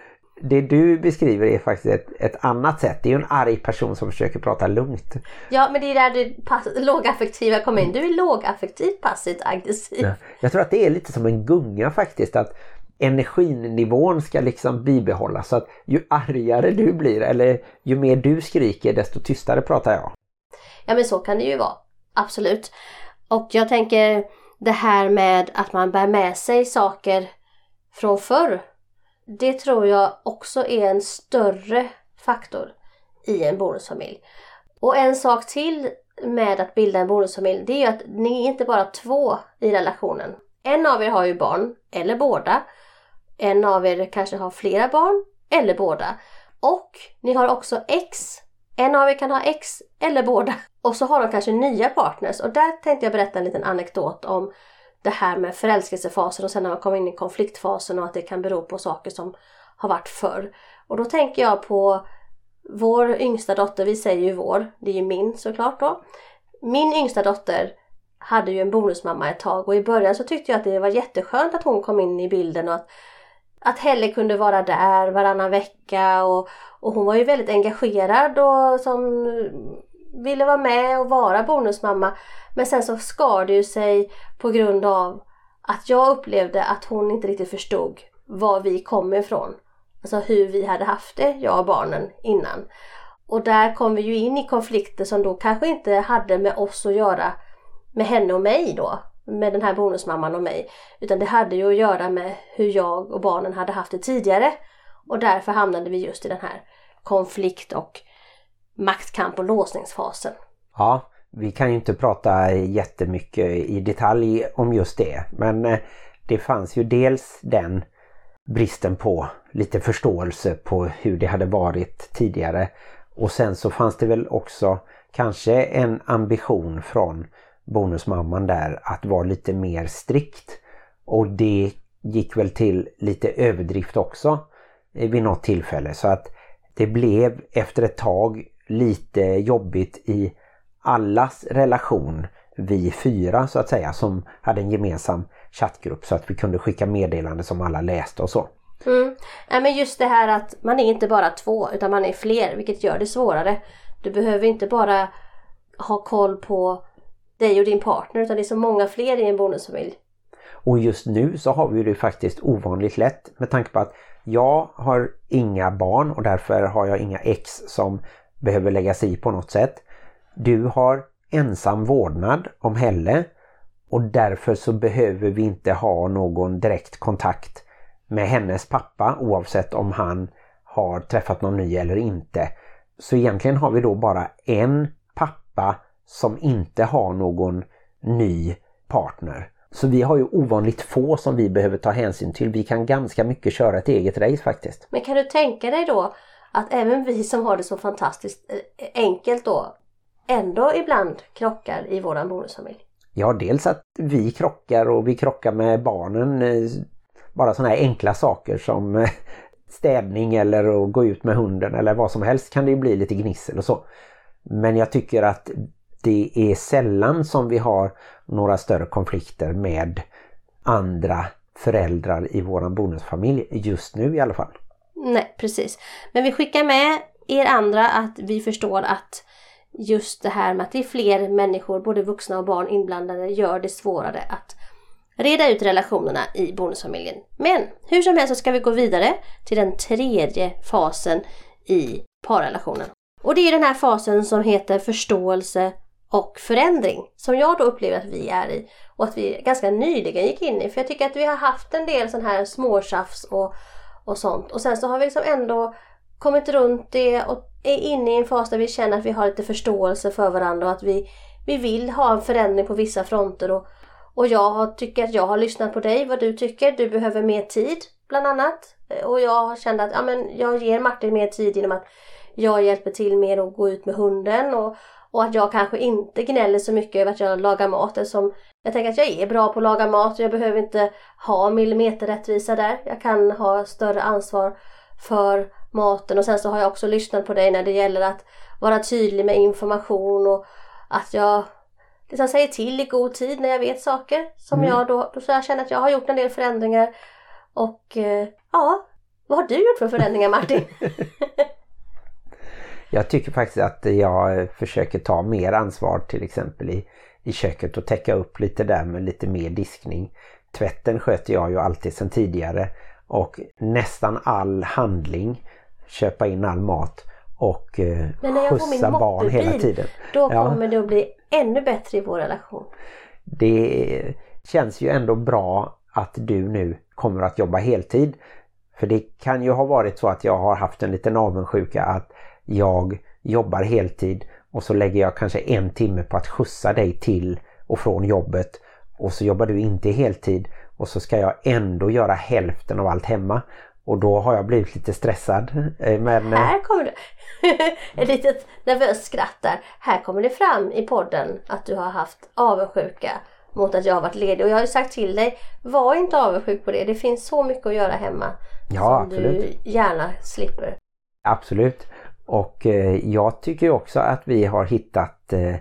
[SPEAKER 1] det du beskriver är faktiskt ett, ett annat sätt. Det är ju en arg person som försöker prata lugnt.
[SPEAKER 2] Ja, men det är där det pass- lågaffektiva kommer in. Du är lågaffektivt passivt aggressiv.
[SPEAKER 1] Ja. Jag tror att det är lite som en gunga faktiskt. Att energinivån ska liksom bibehållas. Så att ju argare du blir eller ju mer du skriker desto tystare pratar jag.
[SPEAKER 2] Ja men så kan det ju vara. Absolut. Och jag tänker det här med att man bär med sig saker från förr. Det tror jag också är en större faktor i en bonusfamilj. Och en sak till med att bilda en bonusfamilj det är ju att ni är inte bara två i relationen. En av er har ju barn, eller båda. En av er kanske har flera barn, eller båda. Och ni har också ex. En av er kan ha ex, eller båda. Och så har de kanske nya partners. Och där tänkte jag berätta en liten anekdot om det här med förälskelsefasen och sen när man kommer in i konfliktfasen och att det kan bero på saker som har varit förr. Och då tänker jag på vår yngsta dotter, vi säger ju vår, det är ju min såklart då. Min yngsta dotter hade ju en bonusmamma ett tag och i början så tyckte jag att det var jätteskönt att hon kom in i bilden och att, att Helle kunde vara där varannan vecka och, och hon var ju väldigt engagerad och som ville vara med och vara bonusmamma. Men sen så skar det ju sig på grund av att jag upplevde att hon inte riktigt förstod var vi kom ifrån. Alltså hur vi hade haft det, jag och barnen, innan. Och där kom vi ju in i konflikter som då kanske inte hade med oss att göra, med henne och mig då, med den här bonusmamman och mig. Utan det hade ju att göra med hur jag och barnen hade haft det tidigare. Och därför hamnade vi just i den här konflikt och maktkamp och låsningsfasen.
[SPEAKER 1] Ja, vi kan ju inte prata jättemycket i detalj om just det. Men eh, det fanns ju dels den bristen på lite förståelse på hur det hade varit tidigare. Och sen så fanns det väl också kanske en ambition från bonusmamman där att vara lite mer strikt. Och det gick väl till lite överdrift också eh, vid något tillfälle. Så att det blev efter ett tag lite jobbigt i allas relation, vi fyra så att säga, som hade en gemensam chattgrupp så att vi kunde skicka meddelanden som alla läste och så.
[SPEAKER 2] Mm. Ja, men just det här att man är inte bara två utan man är fler vilket gör det svårare. Du behöver inte bara ha koll på dig och din partner utan det är så många fler i en bonusfamilj.
[SPEAKER 1] Och just nu så har vi det faktiskt ovanligt lätt med tanke på att jag har inga barn och därför har jag inga ex som behöver lägga sig i på något sätt. Du har ensam vårdnad om Helle och därför så behöver vi inte ha någon direkt kontakt med hennes pappa oavsett om han har träffat någon ny eller inte. Så egentligen har vi då bara en pappa som inte har någon ny partner. Så vi har ju ovanligt få som vi behöver ta hänsyn till. Vi kan ganska mycket köra ett eget race faktiskt.
[SPEAKER 2] Men kan du tänka dig då att även vi som har det så fantastiskt eh, enkelt då ändå ibland krockar i våran bonusfamilj?
[SPEAKER 1] Ja, dels att vi krockar och vi krockar med barnen. Eh, bara sådana här enkla saker som eh, städning eller att gå ut med hunden eller vad som helst kan det ju bli lite gnissel och så. Men jag tycker att det är sällan som vi har några större konflikter med andra föräldrar i våran bonusfamilj just nu i alla fall.
[SPEAKER 2] Nej, precis. Men vi skickar med er andra att vi förstår att just det här med att det är fler människor, både vuxna och barn inblandade, gör det svårare att reda ut relationerna i bonusfamiljen. Men hur som helst så ska vi gå vidare till den tredje fasen i parrelationen. Och det är den här fasen som heter förståelse och förändring som jag då upplever att vi är i och att vi ganska nyligen gick in i. För jag tycker att vi har haft en del sån här småtjafs och, och sånt och sen så har vi liksom ändå kommit runt det och är inne i en fas där vi känner att vi har lite förståelse för varandra och att vi, vi vill ha en förändring på vissa fronter och, och jag har, tycker att jag har lyssnat på dig, vad du tycker. Du behöver mer tid bland annat. Och jag har känt att ja, men jag ger Martin mer tid genom att jag hjälper till mer att gå ut med hunden och, och att jag kanske inte gnäller så mycket över att jag lagar mat eftersom jag tänker att jag är bra på att laga mat och jag behöver inte ha millimeterrättvisa där. Jag kan ha större ansvar för maten och sen så har jag också lyssnat på dig när det gäller att vara tydlig med information och att jag liksom säger till i god tid när jag vet saker som
[SPEAKER 1] Mm.
[SPEAKER 2] jag då, då så jag känner att jag har gjort en del förändringar och eh, ja, vad har har du gjort för förändringar Martin?
[SPEAKER 1] Jag tycker faktiskt att jag försöker ta mer ansvar till exempel i, i köket och täcka upp lite där med lite mer diskning. Tvätten sköter jag ju alltid sedan tidigare och nästan all handling, köpa in all mat och eh,
[SPEAKER 2] Men när jag får min
[SPEAKER 1] barn hela tiden.
[SPEAKER 2] Då
[SPEAKER 1] Ja.
[SPEAKER 2] kommer det att bli ännu bättre i vår relation.
[SPEAKER 1] Det känns ju ändå bra att du nu kommer att jobba heltid. För det kan ju ha varit så att jag har haft en liten avundsjuka att jag jobbar heltid och så lägger jag kanske en timme på att skjutsa dig till och från jobbet och så jobbar du inte heltid och så ska jag ändå göra hälften av allt hemma. Och då har jag blivit lite stressad. Eh, Men eh,
[SPEAKER 2] Här kommer det ett litet nervöst skratt där. Här kommer det fram i podden att du har haft avundsjuka mot att jag har varit ledig. Och jag har ju sagt till dig, var inte avundsjuk på det. Det finns så mycket att göra hemma.
[SPEAKER 1] Ja,
[SPEAKER 2] som
[SPEAKER 1] absolut.
[SPEAKER 2] du gärna slipper.
[SPEAKER 1] Absolut. Och eh, jag tycker också att vi har hittat eh,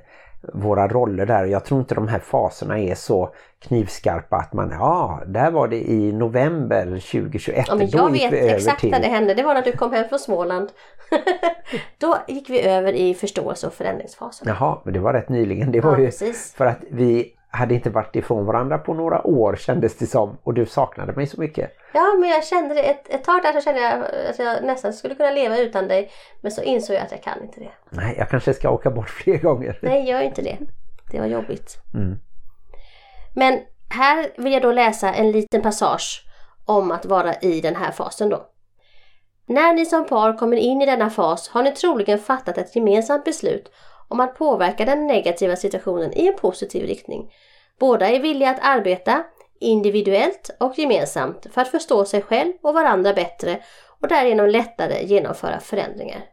[SPEAKER 1] våra roller där. Jag tror inte de här faserna är så knivskarpa att man, ja, där var det i november 2021.
[SPEAKER 2] Ja, men jag vet exakt
[SPEAKER 1] till...
[SPEAKER 2] när det hände. Det var när du kom hem från Småland. Då gick vi över i förståelse och förändringsfasen.
[SPEAKER 1] Jaha, men det var rätt nyligen. Det var
[SPEAKER 2] Ja,
[SPEAKER 1] ju
[SPEAKER 2] precis.
[SPEAKER 1] för att vi hade inte varit ifrån varandra på några år kändes det som och du saknade mig så mycket.
[SPEAKER 2] Ja, men jag kände det ett, ett tag där så kände jag att jag nästan skulle kunna leva utan dig. Men så insåg jag att jag kan inte det.
[SPEAKER 1] Nej, jag kanske ska åka bort fler gånger.
[SPEAKER 2] Nej, gör inte det. Det var jobbigt.
[SPEAKER 1] Mm.
[SPEAKER 2] Men här vill jag då läsa en liten passage om att vara i den här fasen då. När ni som par kommer in i denna fas har ni troligen fattat ett gemensamt beslut om att påverka den negativa situationen i en positiv riktning. Båda är villiga att arbeta individuellt och gemensamt för att förstå sig själv och varandra bättre och därigenom lättare genomföra förändringar.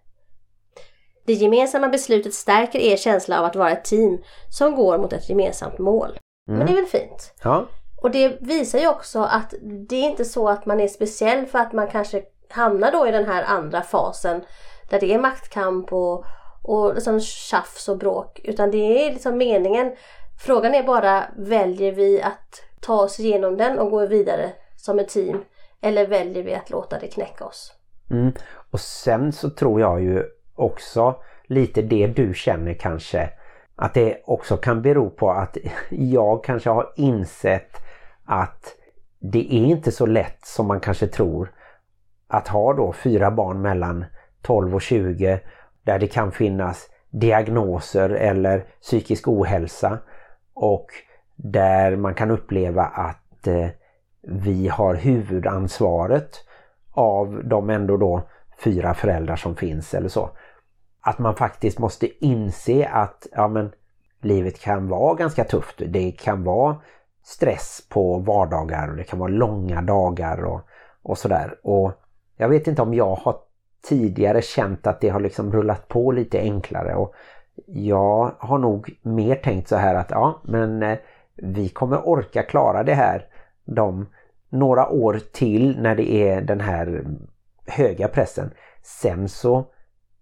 [SPEAKER 2] Det gemensamma beslutet stärker er känsla av att vara ett team som går mot ett gemensamt mål. Men det är väl fint?
[SPEAKER 1] Ja,
[SPEAKER 2] Och det visar ju också att det är inte så att man är speciell för att man kanske hamnar då i den här andra fasen där det är maktkamp och, och liksom tjafs och bråk. Utan det är liksom meningen. Frågan är bara, väljer vi att ta oss igenom den och gå vidare som ett team? Eller väljer vi att låta det knäcka oss?
[SPEAKER 1] Mm. Och sen så tror jag ju också lite det du känner kanske att det också kan bero på att jag kanske har insett att det är inte så lätt som man kanske tror att ha då fyra barn mellan 12 och 20 där det kan finnas diagnoser eller psykisk ohälsa och där man kan uppleva att eh, vi har huvudansvaret av de ändå då fyra föräldrar som finns eller så. Att man faktiskt måste inse att ja, men, livet kan vara ganska tufft. Det kan vara stress på vardagar och det kan vara långa dagar och, och sådär. Och jag vet inte om jag har tidigare känt att det har liksom rullat på lite enklare och jag har nog mer tänkt så här att ja men eh, vi kommer orka klara det här de några år till när det är den här höga pressen. Sen så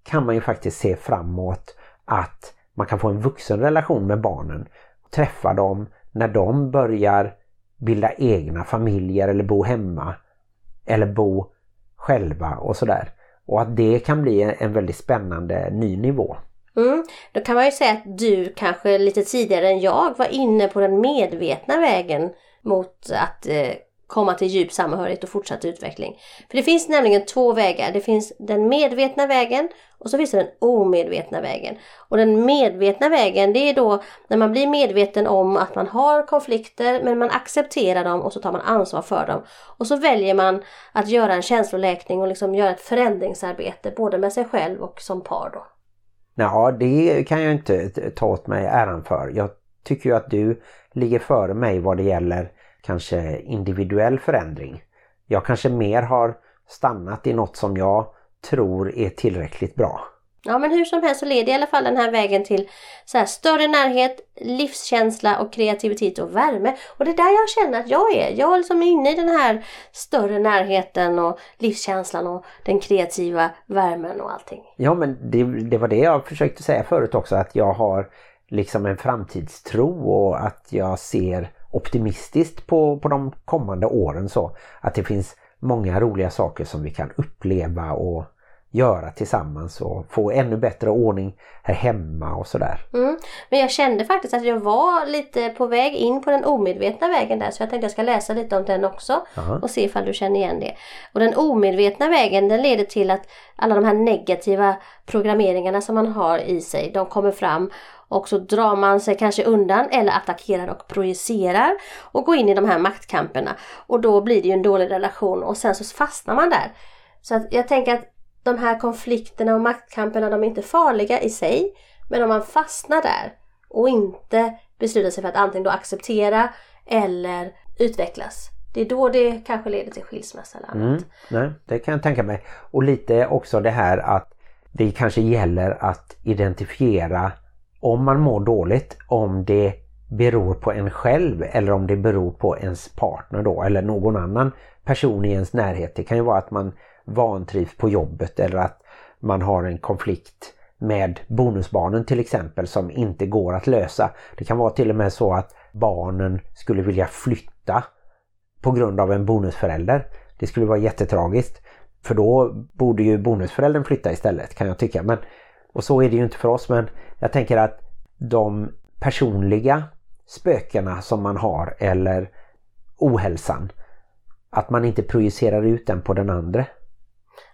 [SPEAKER 1] kan man ju faktiskt se framåt att man kan få en vuxen relation med barnen. Träffa dem när de börjar bilda egna familjer eller bo hemma. Eller bo själva och sådär. Och att det kan bli en väldigt spännande ny nivå.
[SPEAKER 2] Mm. Då kan man ju säga att du kanske lite tidigare än jag var inne på den medvetna vägen mot att eh, komma till djup samhörighet och fortsatt utveckling. För det finns nämligen två vägar. Det finns den medvetna vägen och så finns det den omedvetna vägen. Och den medvetna vägen det är då när man blir medveten om att man har konflikter men man accepterar dem och så tar man ansvar för dem. Och så väljer man att göra en känsloläkning och liksom göra ett förändringsarbete både med sig själv och som par då.
[SPEAKER 1] Ja, det kan jag inte ta åt mig äran för. Jag tycker ju att du ligger före mig vad det gäller kanske individuell förändring. Jag kanske mer har stannat i något som jag tror är tillräckligt bra.
[SPEAKER 2] Ja men hur som helst så leder i alla fall den här vägen till så här, större närhet, livskänsla och kreativitet och värme. Och det är där jag känner att jag är. Jag är liksom inne i den här större närheten och livskänslan och den kreativa värmen och allting.
[SPEAKER 1] Ja men det, det var det jag försökte säga förut också att jag har liksom en framtidstro och att jag ser optimistiskt på, på de kommande åren så. Att det finns många roliga saker som vi kan uppleva och göra tillsammans och få ännu bättre ordning här hemma och sådär.
[SPEAKER 2] Mm. Men jag kände faktiskt att jag var lite på väg in på den omedvetna vägen där så jag tänkte jag ska läsa lite om den också
[SPEAKER 1] Aha.
[SPEAKER 2] och se ifall du känner igen det. Och den omedvetna vägen den leder till att alla de här negativa programmeringarna som man har i sig de kommer fram och så drar man sig kanske undan eller attackerar och projicerar och går in i de här maktkamperna. Och då blir det ju en dålig relation och sen så fastnar man där. Så att jag tänker att de här konflikterna och maktkamperna de är inte farliga i sig. Men om man fastnar där och inte beslutar sig för att antingen då acceptera eller utvecklas. Det är då det kanske leder till skilsmässa eller annat.
[SPEAKER 1] Mm, nej, det kan jag tänka mig. Och lite också det här att det kanske gäller att identifiera om man mår dåligt, om det beror på en själv eller om det beror på ens partner då eller någon annan person i ens närhet. Det kan ju vara att man vantrivs på jobbet eller att man har en konflikt med bonusbarnen till exempel som inte går att lösa. Det kan vara till och med så att barnen skulle vilja flytta på grund av en bonusförälder. Det skulle vara jättetragiskt. För då borde ju bonusföräldern flytta istället kan jag tycka. Men, och så är det ju inte för oss men jag tänker att de personliga spökena som man har eller ohälsan att man inte projicerar ut den på den andra.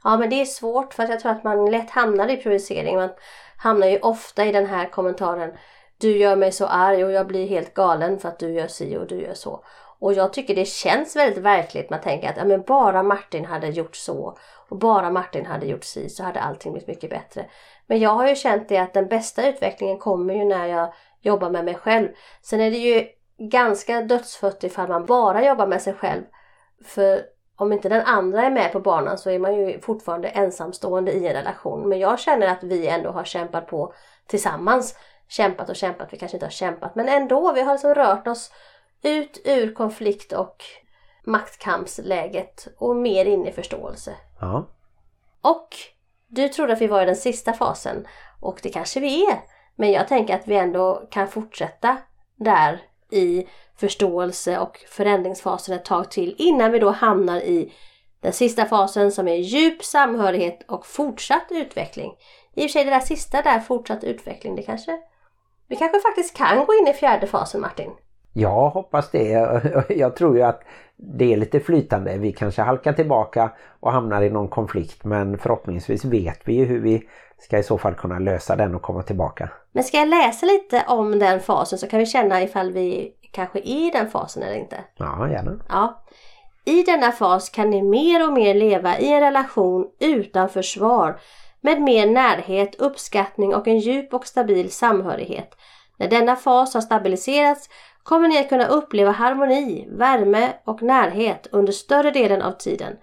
[SPEAKER 2] Ja men det är svårt för att jag tror att man lätt hamnar i provocering. Man hamnar ju ofta i den här kommentaren Du gör mig så arg och jag blir helt galen för att du gör si och du gör så. Och jag tycker det känns väldigt verkligt. Man tänker att ja, men bara Martin hade gjort så och bara Martin hade gjort si så hade allting blivit mycket bättre. Men jag har ju känt det att den bästa utvecklingen kommer ju när jag jobbar med mig själv. Sen är det ju ganska dödsfött ifall man bara jobbar med sig själv. För om inte den andra är med på banan så är man ju fortfarande ensamstående i en relation. Men jag känner att vi ändå har kämpat på tillsammans. Kämpat och kämpat, vi kanske inte har kämpat men ändå, vi har liksom rört oss ut ur konflikt och maktkampsläget och mer in i förståelse.
[SPEAKER 1] Ja.
[SPEAKER 2] Och du trodde att vi var i den sista fasen och det kanske vi är. Men jag tänker att vi ändå kan fortsätta där i förståelse och förändringsfasen ett tag till innan vi då hamnar i den sista fasen som är djup samhörighet och fortsatt utveckling. I och för sig det där sista där, fortsatt utveckling, det kanske vi kanske faktiskt kan gå in i fjärde fasen Martin.
[SPEAKER 1] Jag hoppas det. Jag tror ju att det är lite flytande. Vi kanske halkar tillbaka och hamnar i någon konflikt men förhoppningsvis vet vi ju hur vi ska i så fall kunna lösa den och komma tillbaka.
[SPEAKER 2] Men ska jag läsa lite om den fasen så kan vi känna ifall vi kanske är i den fasen eller inte?
[SPEAKER 1] Ja, gärna.
[SPEAKER 2] Ja. I denna fas kan ni mer och mer leva i en relation utan försvar med mer närhet, uppskattning och en djup och stabil samhörighet. När denna fas har stabiliserats kommer ni att kunna uppleva harmoni, värme och närhet under större delen av tiden.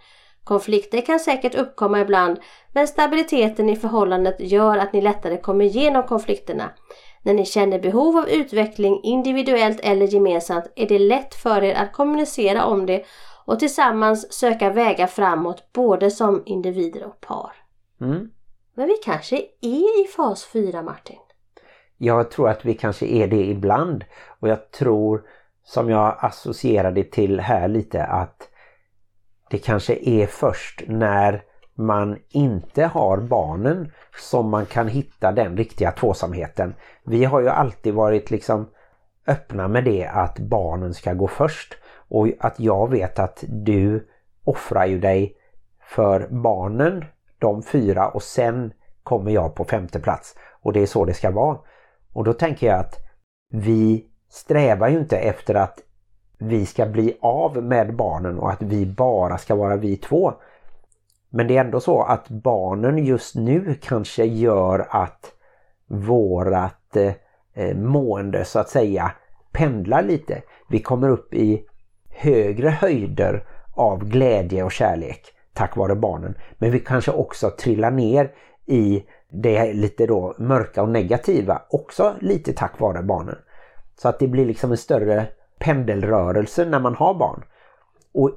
[SPEAKER 2] Konflikter kan säkert uppkomma ibland men stabiliteten i förhållandet gör att ni lättare kommer igenom konflikterna. När ni känner behov av utveckling individuellt eller gemensamt är det lätt för er att kommunicera om det och tillsammans söka vägar framåt både som individer och par.
[SPEAKER 1] Mm.
[SPEAKER 2] Men vi kanske är i fas 4 Martin?
[SPEAKER 1] Jag tror att vi kanske är det ibland och jag tror som jag associerade till här lite att det kanske är först när man inte har barnen som man kan hitta den riktiga tvåsamheten. Vi har ju alltid varit liksom öppna med det att barnen ska gå först och att jag vet att du offrar ju dig för barnen, de fyra och sen kommer jag på femte plats och det är så det ska vara. Och då tänker jag att vi strävar ju inte efter att vi ska bli av med barnen och att vi bara ska vara vi två. Men det är ändå så att barnen just nu kanske gör att vårat eh, mående så att säga pendlar lite. Vi kommer upp i högre höjder av glädje och kärlek tack vare barnen. Men vi kanske också trillar ner i det lite då mörka och negativa också lite tack vare barnen. Så att det blir liksom en större pendelrörelse när man har barn. Och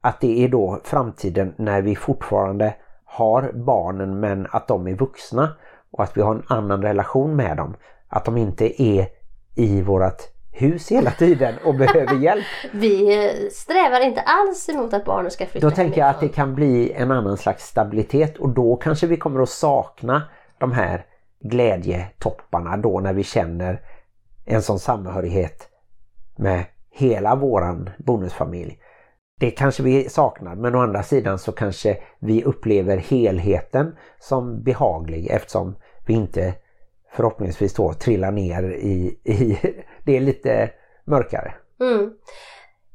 [SPEAKER 1] att det är då framtiden när vi fortfarande har barnen men att de är vuxna och att vi har en annan relation med dem. Att de inte är i vårat hus hela tiden och behöver hjälp.
[SPEAKER 2] Vi strävar inte alls emot att barnen ska flytta
[SPEAKER 1] Då tänker jag att det kan bli en annan slags stabilitet och då kanske vi kommer att sakna de här glädjetopparna då när vi känner en sån samhörighet med hela våran bonusfamilj. Det kanske vi saknar men å andra sidan så kanske vi upplever helheten som behaglig eftersom vi inte förhoppningsvis då trillar ner i, i det är lite mörkare.
[SPEAKER 2] Mm.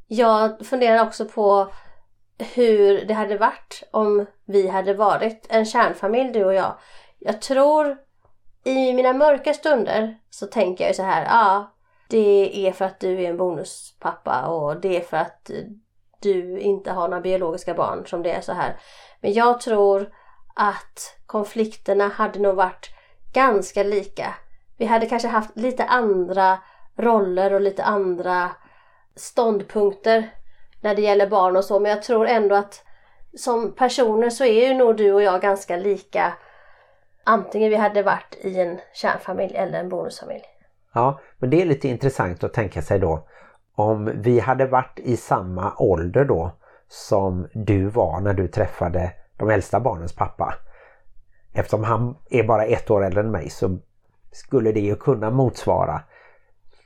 [SPEAKER 2] Jag funderar också på hur det hade varit om vi hade varit en kärnfamilj du och jag. Jag tror i mina mörka stunder så tänker jag ju så här, ja det är för att du är en bonuspappa och det är för att du inte har några biologiska barn som det är så här. Men jag tror att konflikterna hade nog varit ganska lika. Vi hade kanske haft lite andra roller och lite andra ståndpunkter när det gäller barn och så men jag tror ändå att som personer så är ju nog du och jag ganska lika antingen vi hade varit i en kärnfamilj eller en bonusfamilj.
[SPEAKER 1] Ja, men det är lite intressant att tänka sig då om vi hade varit i samma ålder då som du var när du träffade de äldsta barnens pappa. Eftersom han är bara ett år äldre än mig så skulle det ju kunna motsvara.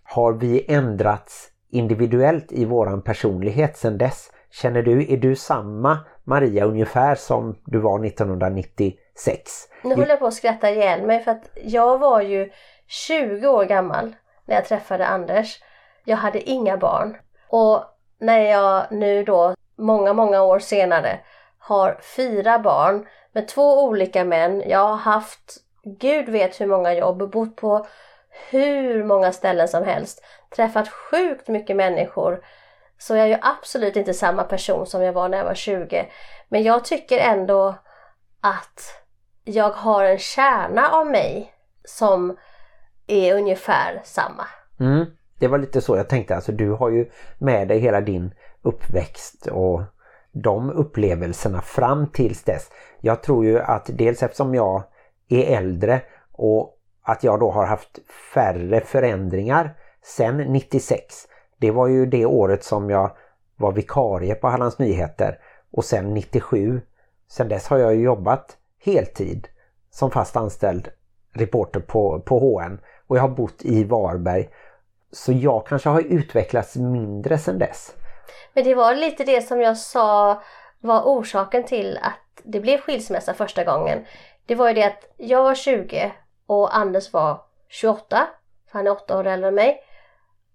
[SPEAKER 1] Har vi ändrats individuellt i våran personlighet sedan dess? Känner du, är du samma Maria ungefär som du var 1996?
[SPEAKER 2] Nu håller jag på att skratta ihjäl mig för att jag var ju 20 år gammal när jag träffade Anders. Jag hade inga barn. Och när jag nu då, många, många år senare, har fyra barn med två olika män. Jag har haft, gud vet hur många jobb, bott på hur många ställen som helst. Träffat sjukt mycket människor. Så jag är ju absolut inte samma person som jag var när jag var 20. Men jag tycker ändå att jag har en kärna av mig som är ungefär samma.
[SPEAKER 1] Mm, det var lite så jag tänkte. Alltså du har ju med dig hela din uppväxt och de upplevelserna fram tills dess. Jag tror ju att dels eftersom jag är äldre och att jag då har haft färre förändringar sen 96. Det var ju det året som jag var vikarie på Hallands Nyheter och sen 97. Sen dess har jag ju jobbat heltid som fast anställd reporter på, på HN och jag har bott i Varberg. Så jag kanske har utvecklats mindre sen dess.
[SPEAKER 2] Men det var lite det som jag sa var orsaken till att det blev skilsmässa första gången. Det var ju det att jag var 20 och Anders var 28, för han är 8 år äldre än mig.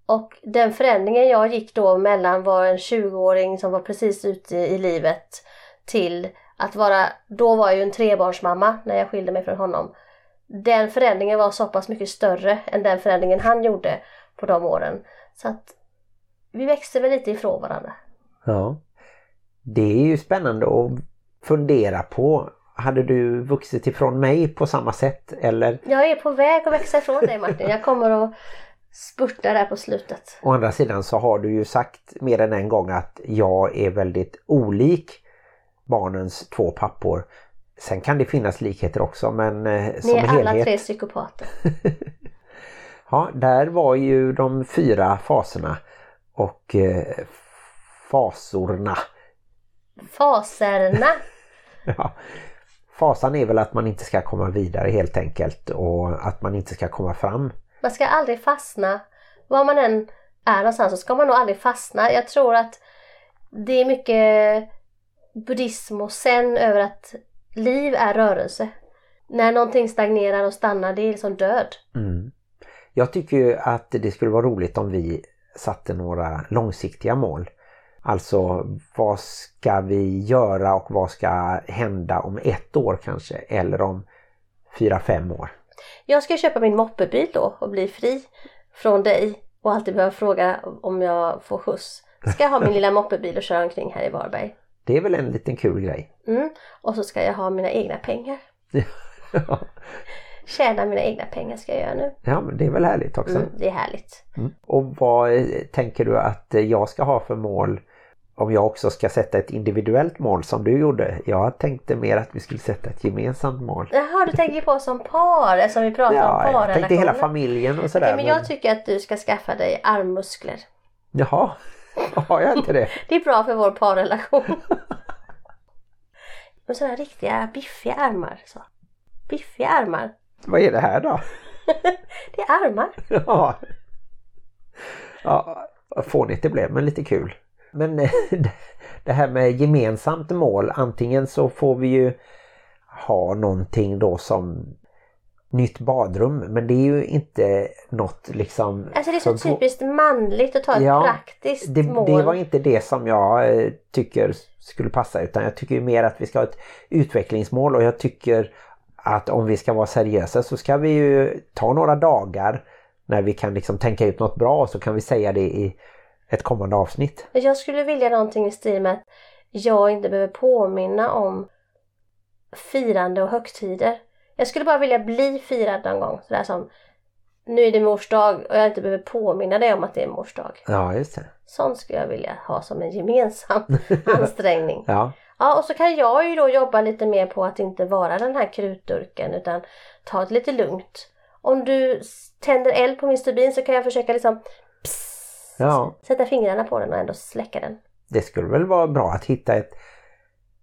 [SPEAKER 2] Och den förändringen jag gick då mellan var en 20-åring som var precis ute i livet till att vara, då var jag ju en trebarnsmamma när jag skilde mig från honom. Den förändringen var så pass mycket större än den förändringen han gjorde på de åren. Så att vi växte väl lite ifrån varandra.
[SPEAKER 1] Ja. Det är ju spännande att fundera på. Hade du vuxit ifrån mig på samma sätt eller?
[SPEAKER 2] Jag är på väg att växa ifrån dig Martin. Jag kommer att spurta där på slutet.
[SPEAKER 1] Å andra sidan så har du ju sagt mer än en gång att jag är väldigt olik barnens två pappor. Sen kan det finnas likheter också men eh,
[SPEAKER 2] Ni
[SPEAKER 1] som
[SPEAKER 2] är alla
[SPEAKER 1] helhet.
[SPEAKER 2] tre psykopater.
[SPEAKER 1] Ja, där var ju de fyra faserna och eh, fasorna.
[SPEAKER 2] Faserna.
[SPEAKER 1] Ja. Fasan är väl att man inte ska komma vidare helt enkelt och att man inte ska komma fram.
[SPEAKER 2] Man ska aldrig fastna. Var man än är någonstans så ska man nog aldrig fastna. Jag tror att det är mycket buddhism och sen över att liv är rörelse. När någonting stagnerar och stannar, det är liksom död.
[SPEAKER 1] Mm. Jag tycker ju att det skulle vara roligt om vi satte några långsiktiga mål. Alltså vad ska vi göra och vad ska hända om ett år kanske eller om fyra, fem år.
[SPEAKER 2] Jag ska köpa min moppebil då och bli fri från dig och alltid behöva fråga om jag får skjuts. Ska jag ha min lilla moppebil och köra omkring här i Varberg.
[SPEAKER 1] Det är väl en liten kul grej.
[SPEAKER 2] Mm. Och så ska jag ha mina egna pengar. Tjäna mina egna pengar ska jag göra nu.
[SPEAKER 1] ja men det är väl härligt också.
[SPEAKER 2] Mm, det är härligt.
[SPEAKER 1] Mm. Och vad tänker du att jag ska ha för mål om jag också ska sätta ett individuellt mål som du gjorde. Jag tänkte mer att vi skulle sätta ett gemensamt mål.
[SPEAKER 2] Jaha, du tänker på som par eftersom vi pratar om
[SPEAKER 1] Ja, jag
[SPEAKER 2] parrelationer.
[SPEAKER 1] tänkte hela familjen och sådär.
[SPEAKER 2] Okej, men jag tycker att du ska skaffa dig armmuskler.
[SPEAKER 1] Jaha, har jag inte det?
[SPEAKER 2] Det är bra för vår parrelation. Med sådana riktiga biffiga armar. Så. Biffiga armar.
[SPEAKER 1] Vad är det här då?
[SPEAKER 2] Det är armar.
[SPEAKER 1] Ja, ja fånigt det blev men lite kul. Men eh, det här med gemensamt mål, antingen så får vi ju ha någonting då som nytt badrum men det är ju inte något liksom...
[SPEAKER 2] Alltså det är så
[SPEAKER 1] för-
[SPEAKER 2] typiskt manligt att ta ett
[SPEAKER 1] Ja,
[SPEAKER 2] praktiskt
[SPEAKER 1] det,
[SPEAKER 2] mål.
[SPEAKER 1] det var inte det som jag eh, tycker skulle passa utan jag tycker ju mer att vi ska ha ett utvecklingsmål och jag tycker att om vi ska vara seriösa så ska vi ju ta några dagar när vi kan liksom tänka ut något bra och så kan vi säga det i ett kommande avsnitt.
[SPEAKER 2] Jag skulle vilja någonting i stil med att jag inte behöver påminna om firande och högtider. Jag skulle bara vilja bli firad någon gång. Sådär som nu är det mors dag och jag inte behöver påminna dig om att det är mors dag.
[SPEAKER 1] Ja, just det.
[SPEAKER 2] Sånt skulle jag vilja ha som en gemensam ansträngning.
[SPEAKER 1] Ja,
[SPEAKER 2] Ja, och så kan jag ju då jobba lite mer på att inte vara den här krutdurken utan ta det lite lugnt. Om du tänder eld på min stubin så kan jag försöka liksom pss,
[SPEAKER 1] Ja.
[SPEAKER 2] sätta fingrarna på den och ändå släcka den.
[SPEAKER 1] det skulle väl vara bra att hitta ett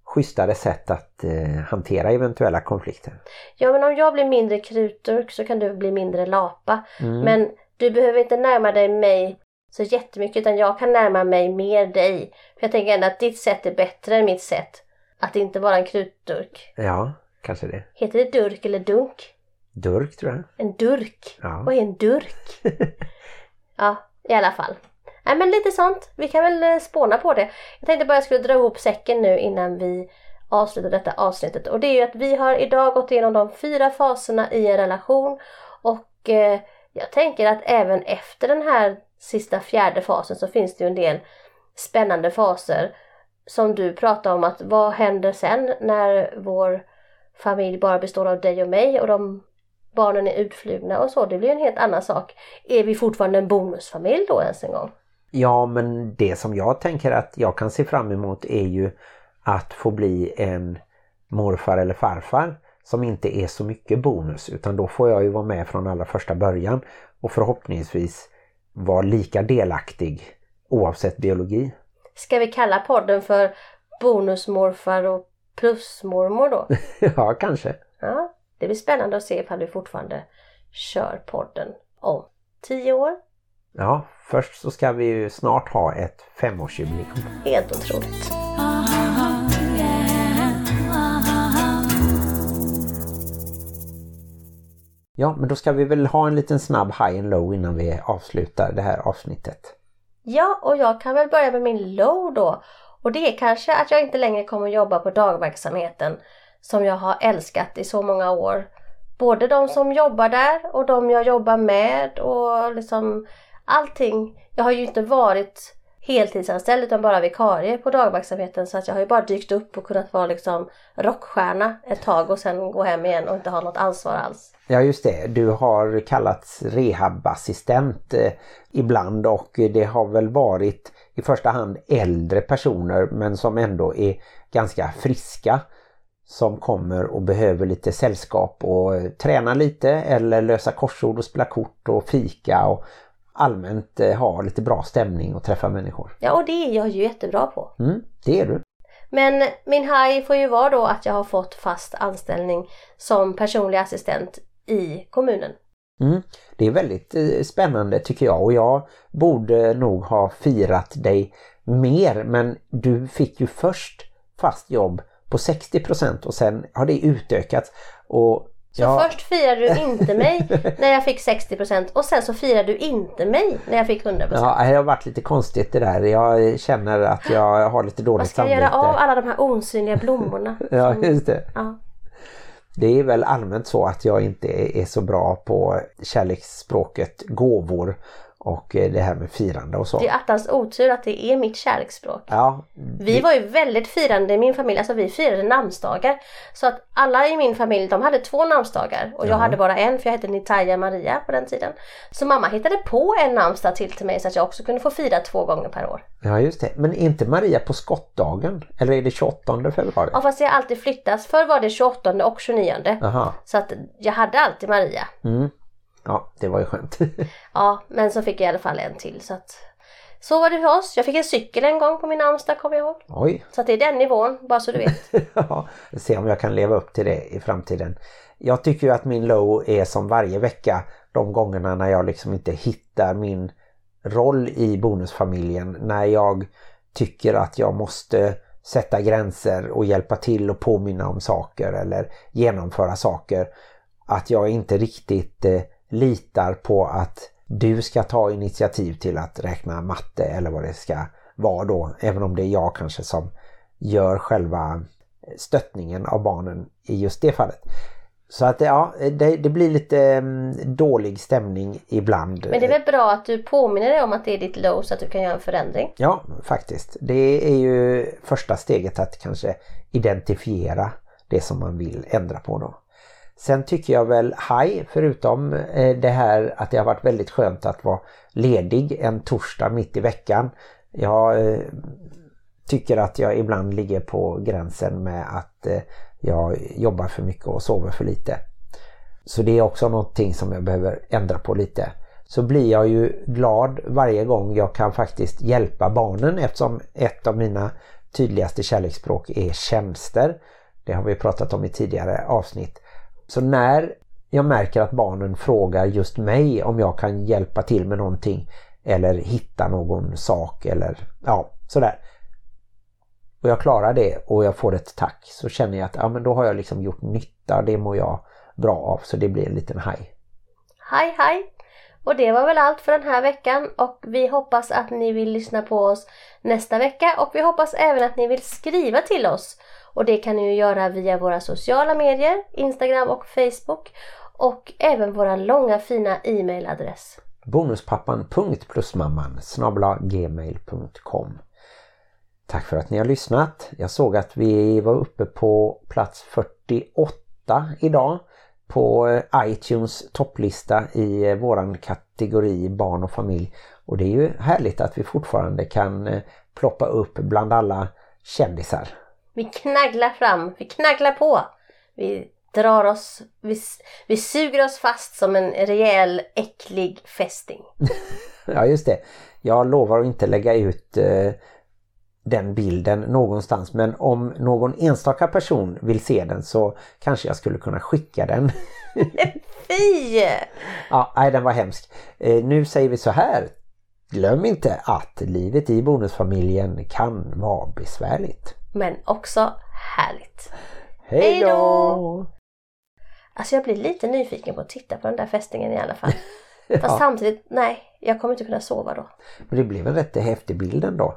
[SPEAKER 1] schysstare sätt att eh, hantera eventuella konflikter.
[SPEAKER 2] Ja, men om jag blir mindre krutdurk så kan du bli mindre lapa.
[SPEAKER 1] Mm.
[SPEAKER 2] Men du behöver inte närma dig mig så jättemycket utan jag kan närma mig mer dig. För jag tänker ändå att ditt sätt är bättre än mitt sätt. Att inte vara en krutdurk.
[SPEAKER 1] Ja, kanske det.
[SPEAKER 2] Heter det durk eller dunk?
[SPEAKER 1] Durk tror jag.
[SPEAKER 2] En durk.
[SPEAKER 1] Ja.
[SPEAKER 2] Vad är en durk? ja, i alla fall. Nej men lite sånt. Vi kan väl eh, spåna på det. Jag tänkte bara jag skulle dra ihop säcken nu innan vi avslutar detta avsnittet. Och det är ju att vi har idag gått igenom de fyra faserna i en relation. Och eh, jag tänker att även efter den här sista fjärde fasen så finns det ju en del spännande faser. Som du pratar om att vad händer sen när vår familj bara består av dig och mig och de barnen är utflugna och så. Det blir en helt annan sak. Är vi fortfarande en bonusfamilj då ens en gång?
[SPEAKER 1] Ja, men det som jag tänker att jag kan se fram emot är ju att få bli en morfar eller farfar som inte är så mycket bonus utan då får jag ju vara med från allra första början och förhoppningsvis vara lika delaktig oavsett biologi.
[SPEAKER 2] Ska vi kalla podden för bonusmorfar och plusmormor då?
[SPEAKER 1] ja, kanske.
[SPEAKER 2] Ja, det blir spännande att se ifall vi fortfarande kör podden om tio år.
[SPEAKER 1] Ja, först så ska vi ju snart ha ett femårsjubileum.
[SPEAKER 2] Helt otroligt.
[SPEAKER 1] Ja, men då ska vi väl ha en liten snabb high and low innan vi avslutar det här avsnittet.
[SPEAKER 2] Ja, och jag kan väl börja med min low då. Och det är kanske att jag inte längre kommer jobba på dagverksamheten som jag har älskat i så många år. Både de som jobbar där och de jag jobbar med och liksom allting. Jag har ju inte varit heltidsanställd utan bara vikarie på dagverksamheten så att jag har ju bara dykt upp och kunnat vara liksom rockstjärna ett tag och sen gå hem igen och inte ha något ansvar alls.
[SPEAKER 1] Ja just det, du har kallats rehabassistent eh, ibland och det har väl varit i första hand äldre personer men som ändå är ganska friska som kommer och behöver lite sällskap och eh, träna lite eller lösa korsord och spela kort och fika och allmänt eh, ha lite bra stämning och träffa människor.
[SPEAKER 2] Ja, och det är jag ju jättebra på.
[SPEAKER 1] Mm, det är du.
[SPEAKER 2] Men min high får ju vara då att jag har fått fast anställning som personlig assistent i kommunen.
[SPEAKER 1] Mm. Det är väldigt eh, spännande tycker jag och jag borde nog ha firat dig mer men du fick ju först fast jobb på 60% och sen har det utökats. Och
[SPEAKER 2] Så
[SPEAKER 1] ja,
[SPEAKER 2] först firade du inte mig när jag fick 60% och sen så firade du inte mig när jag fick 100%.
[SPEAKER 1] ja, det har varit lite konstigt det där. Jag känner att jag har lite dåligt
[SPEAKER 2] Vad ska jag
[SPEAKER 1] samvete.
[SPEAKER 2] göra av alla de här osynliga blommorna?
[SPEAKER 1] Ja,
[SPEAKER 2] som-
[SPEAKER 1] just det.
[SPEAKER 2] ja.
[SPEAKER 1] Det är väl allmänt så att jag inte är så bra på kärleksspråket gåvor och eh, det här med firande och så.
[SPEAKER 2] Det är attans otur att det är mitt kärleksspråk.
[SPEAKER 1] Ja,
[SPEAKER 2] Vi var ju väldigt firande i min familj, alltså vi firade namnsdagar. Så att alla i min familj de hade två namnsdagar och jag hade bara en för jag hette Nitaja Maria på den tiden. Så mamma hittade på en namnsdag till till mig så att jag också kunde få fira två gånger per år.
[SPEAKER 1] ja, just det. Men inte Maria på skottdagen? Eller är det 28 februari?
[SPEAKER 2] Ja fast jag har alltid flyttats. Förr var det 28 och 29.
[SPEAKER 1] Jaha.
[SPEAKER 2] Så att jag hade alltid Maria.
[SPEAKER 1] Mm. Ja, det var ju skönt.
[SPEAKER 2] Ja men så fick jag i alla fall en till så att så var det för oss. Jag fick en cykel en gång på min namnsdag kommer jag ihåg.
[SPEAKER 1] Oj,
[SPEAKER 2] Så att det är den nivån, bara så du vet.
[SPEAKER 1] Ja, se om jag kan leva upp till det i framtiden. Jag tycker ju att min low är som varje vecka de gångerna när jag liksom inte hittar min roll i bonusfamiljen. När jag tycker att jag måste sätta gränser och hjälpa till och påminna om saker eller genomföra saker. Att jag inte riktigt eh, litar på att du ska ta initiativ till att räkna matte eller vad det ska vara då. Även om det är jag kanske som gör själva stöttningen av barnen i just det fallet. Så att ja, det, det blir lite mm, dålig stämning ibland.
[SPEAKER 2] Men det är väl bra att du påminner dig om att det är ditt low så att du kan göra en förändring.
[SPEAKER 1] Ja, faktiskt. Det är ju första steget att kanske identifiera det som man vill ändra på då. Sen tycker jag väl haj, förutom eh, det här att det har varit väldigt skönt att vara ledig en torsdag mitt i veckan. Jag eh, tycker att jag ibland ligger på gränsen med att eh, jag jobbar för mycket och sover för lite. Så det är också någonting som jag behöver ändra på lite. Så blir jag ju glad varje gång jag kan faktiskt hjälpa barnen eftersom ett av mina tydligaste kärleksspråk är tjänster. Det har vi pratat om i tidigare avsnitt. Så när jag märker att barnen frågar just mig om jag kan hjälpa till med någonting eller hitta någon sak eller ja, sådär. Och jag klarar det och jag får ett tack så känner jag att ja, men då har jag liksom gjort nytta. Det mår jag bra av så det blir en liten haj.
[SPEAKER 2] Hej hej! Och det var väl allt för den här veckan och vi hoppas att ni vill lyssna på oss nästa vecka och vi hoppas även att ni vill skriva till oss. Och det kan ni ju göra via våra sociala medier, Instagram och Facebook och även våra långa fina e-mailadress.
[SPEAKER 1] bonuspappan.plusmamman gmail.com Tack för att ni har lyssnat. Jag såg att vi var uppe på plats 48 idag på eh, iTunes topplista i eh, våran kategori barn och familj. Och det är ju härligt att vi fortfarande kan eh, ploppa upp bland alla kändisar.
[SPEAKER 2] Vi knagglar fram, vi knagglar på. Vi drar oss, vi, vi suger oss fast som en rejäl äcklig fästing.
[SPEAKER 1] Ja just det. Jag lovar att inte lägga ut eh, den bilden någonstans men om någon enstaka person vill se den så kanske jag skulle kunna skicka den.
[SPEAKER 2] Fy!
[SPEAKER 1] ja, nej den var hemsk. Eh, nu säger vi så här. Glöm inte att livet i bonusfamiljen kan vara besvärligt.
[SPEAKER 2] Men också härligt.
[SPEAKER 1] Hej då!
[SPEAKER 2] Alltså jag blir lite nyfiken på att titta på den där fästingen i alla fall. Fast
[SPEAKER 1] Ja.
[SPEAKER 2] samtidigt, nej, jag kommer inte kunna sova då.
[SPEAKER 1] Men det blev en rätt häftig bild ändå.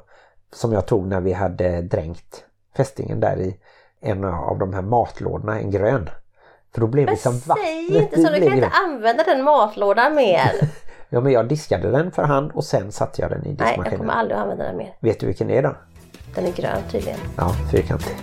[SPEAKER 1] Som jag tog när vi hade dränkt fästingen där i en av de här matlådorna, en grön. För då blev
[SPEAKER 2] Men
[SPEAKER 1] liksom
[SPEAKER 2] säg inte så, du kan inte använda den matlådan mer.
[SPEAKER 1] Ja men jag diskade den för hand och sen satte jag den i
[SPEAKER 2] nej, jag
[SPEAKER 1] diskmaskinen.
[SPEAKER 2] kommer aldrig att använda den mer.
[SPEAKER 1] Vet du vilken det är då?
[SPEAKER 2] Den är grön tydligen.
[SPEAKER 1] Ja, fyrkantig.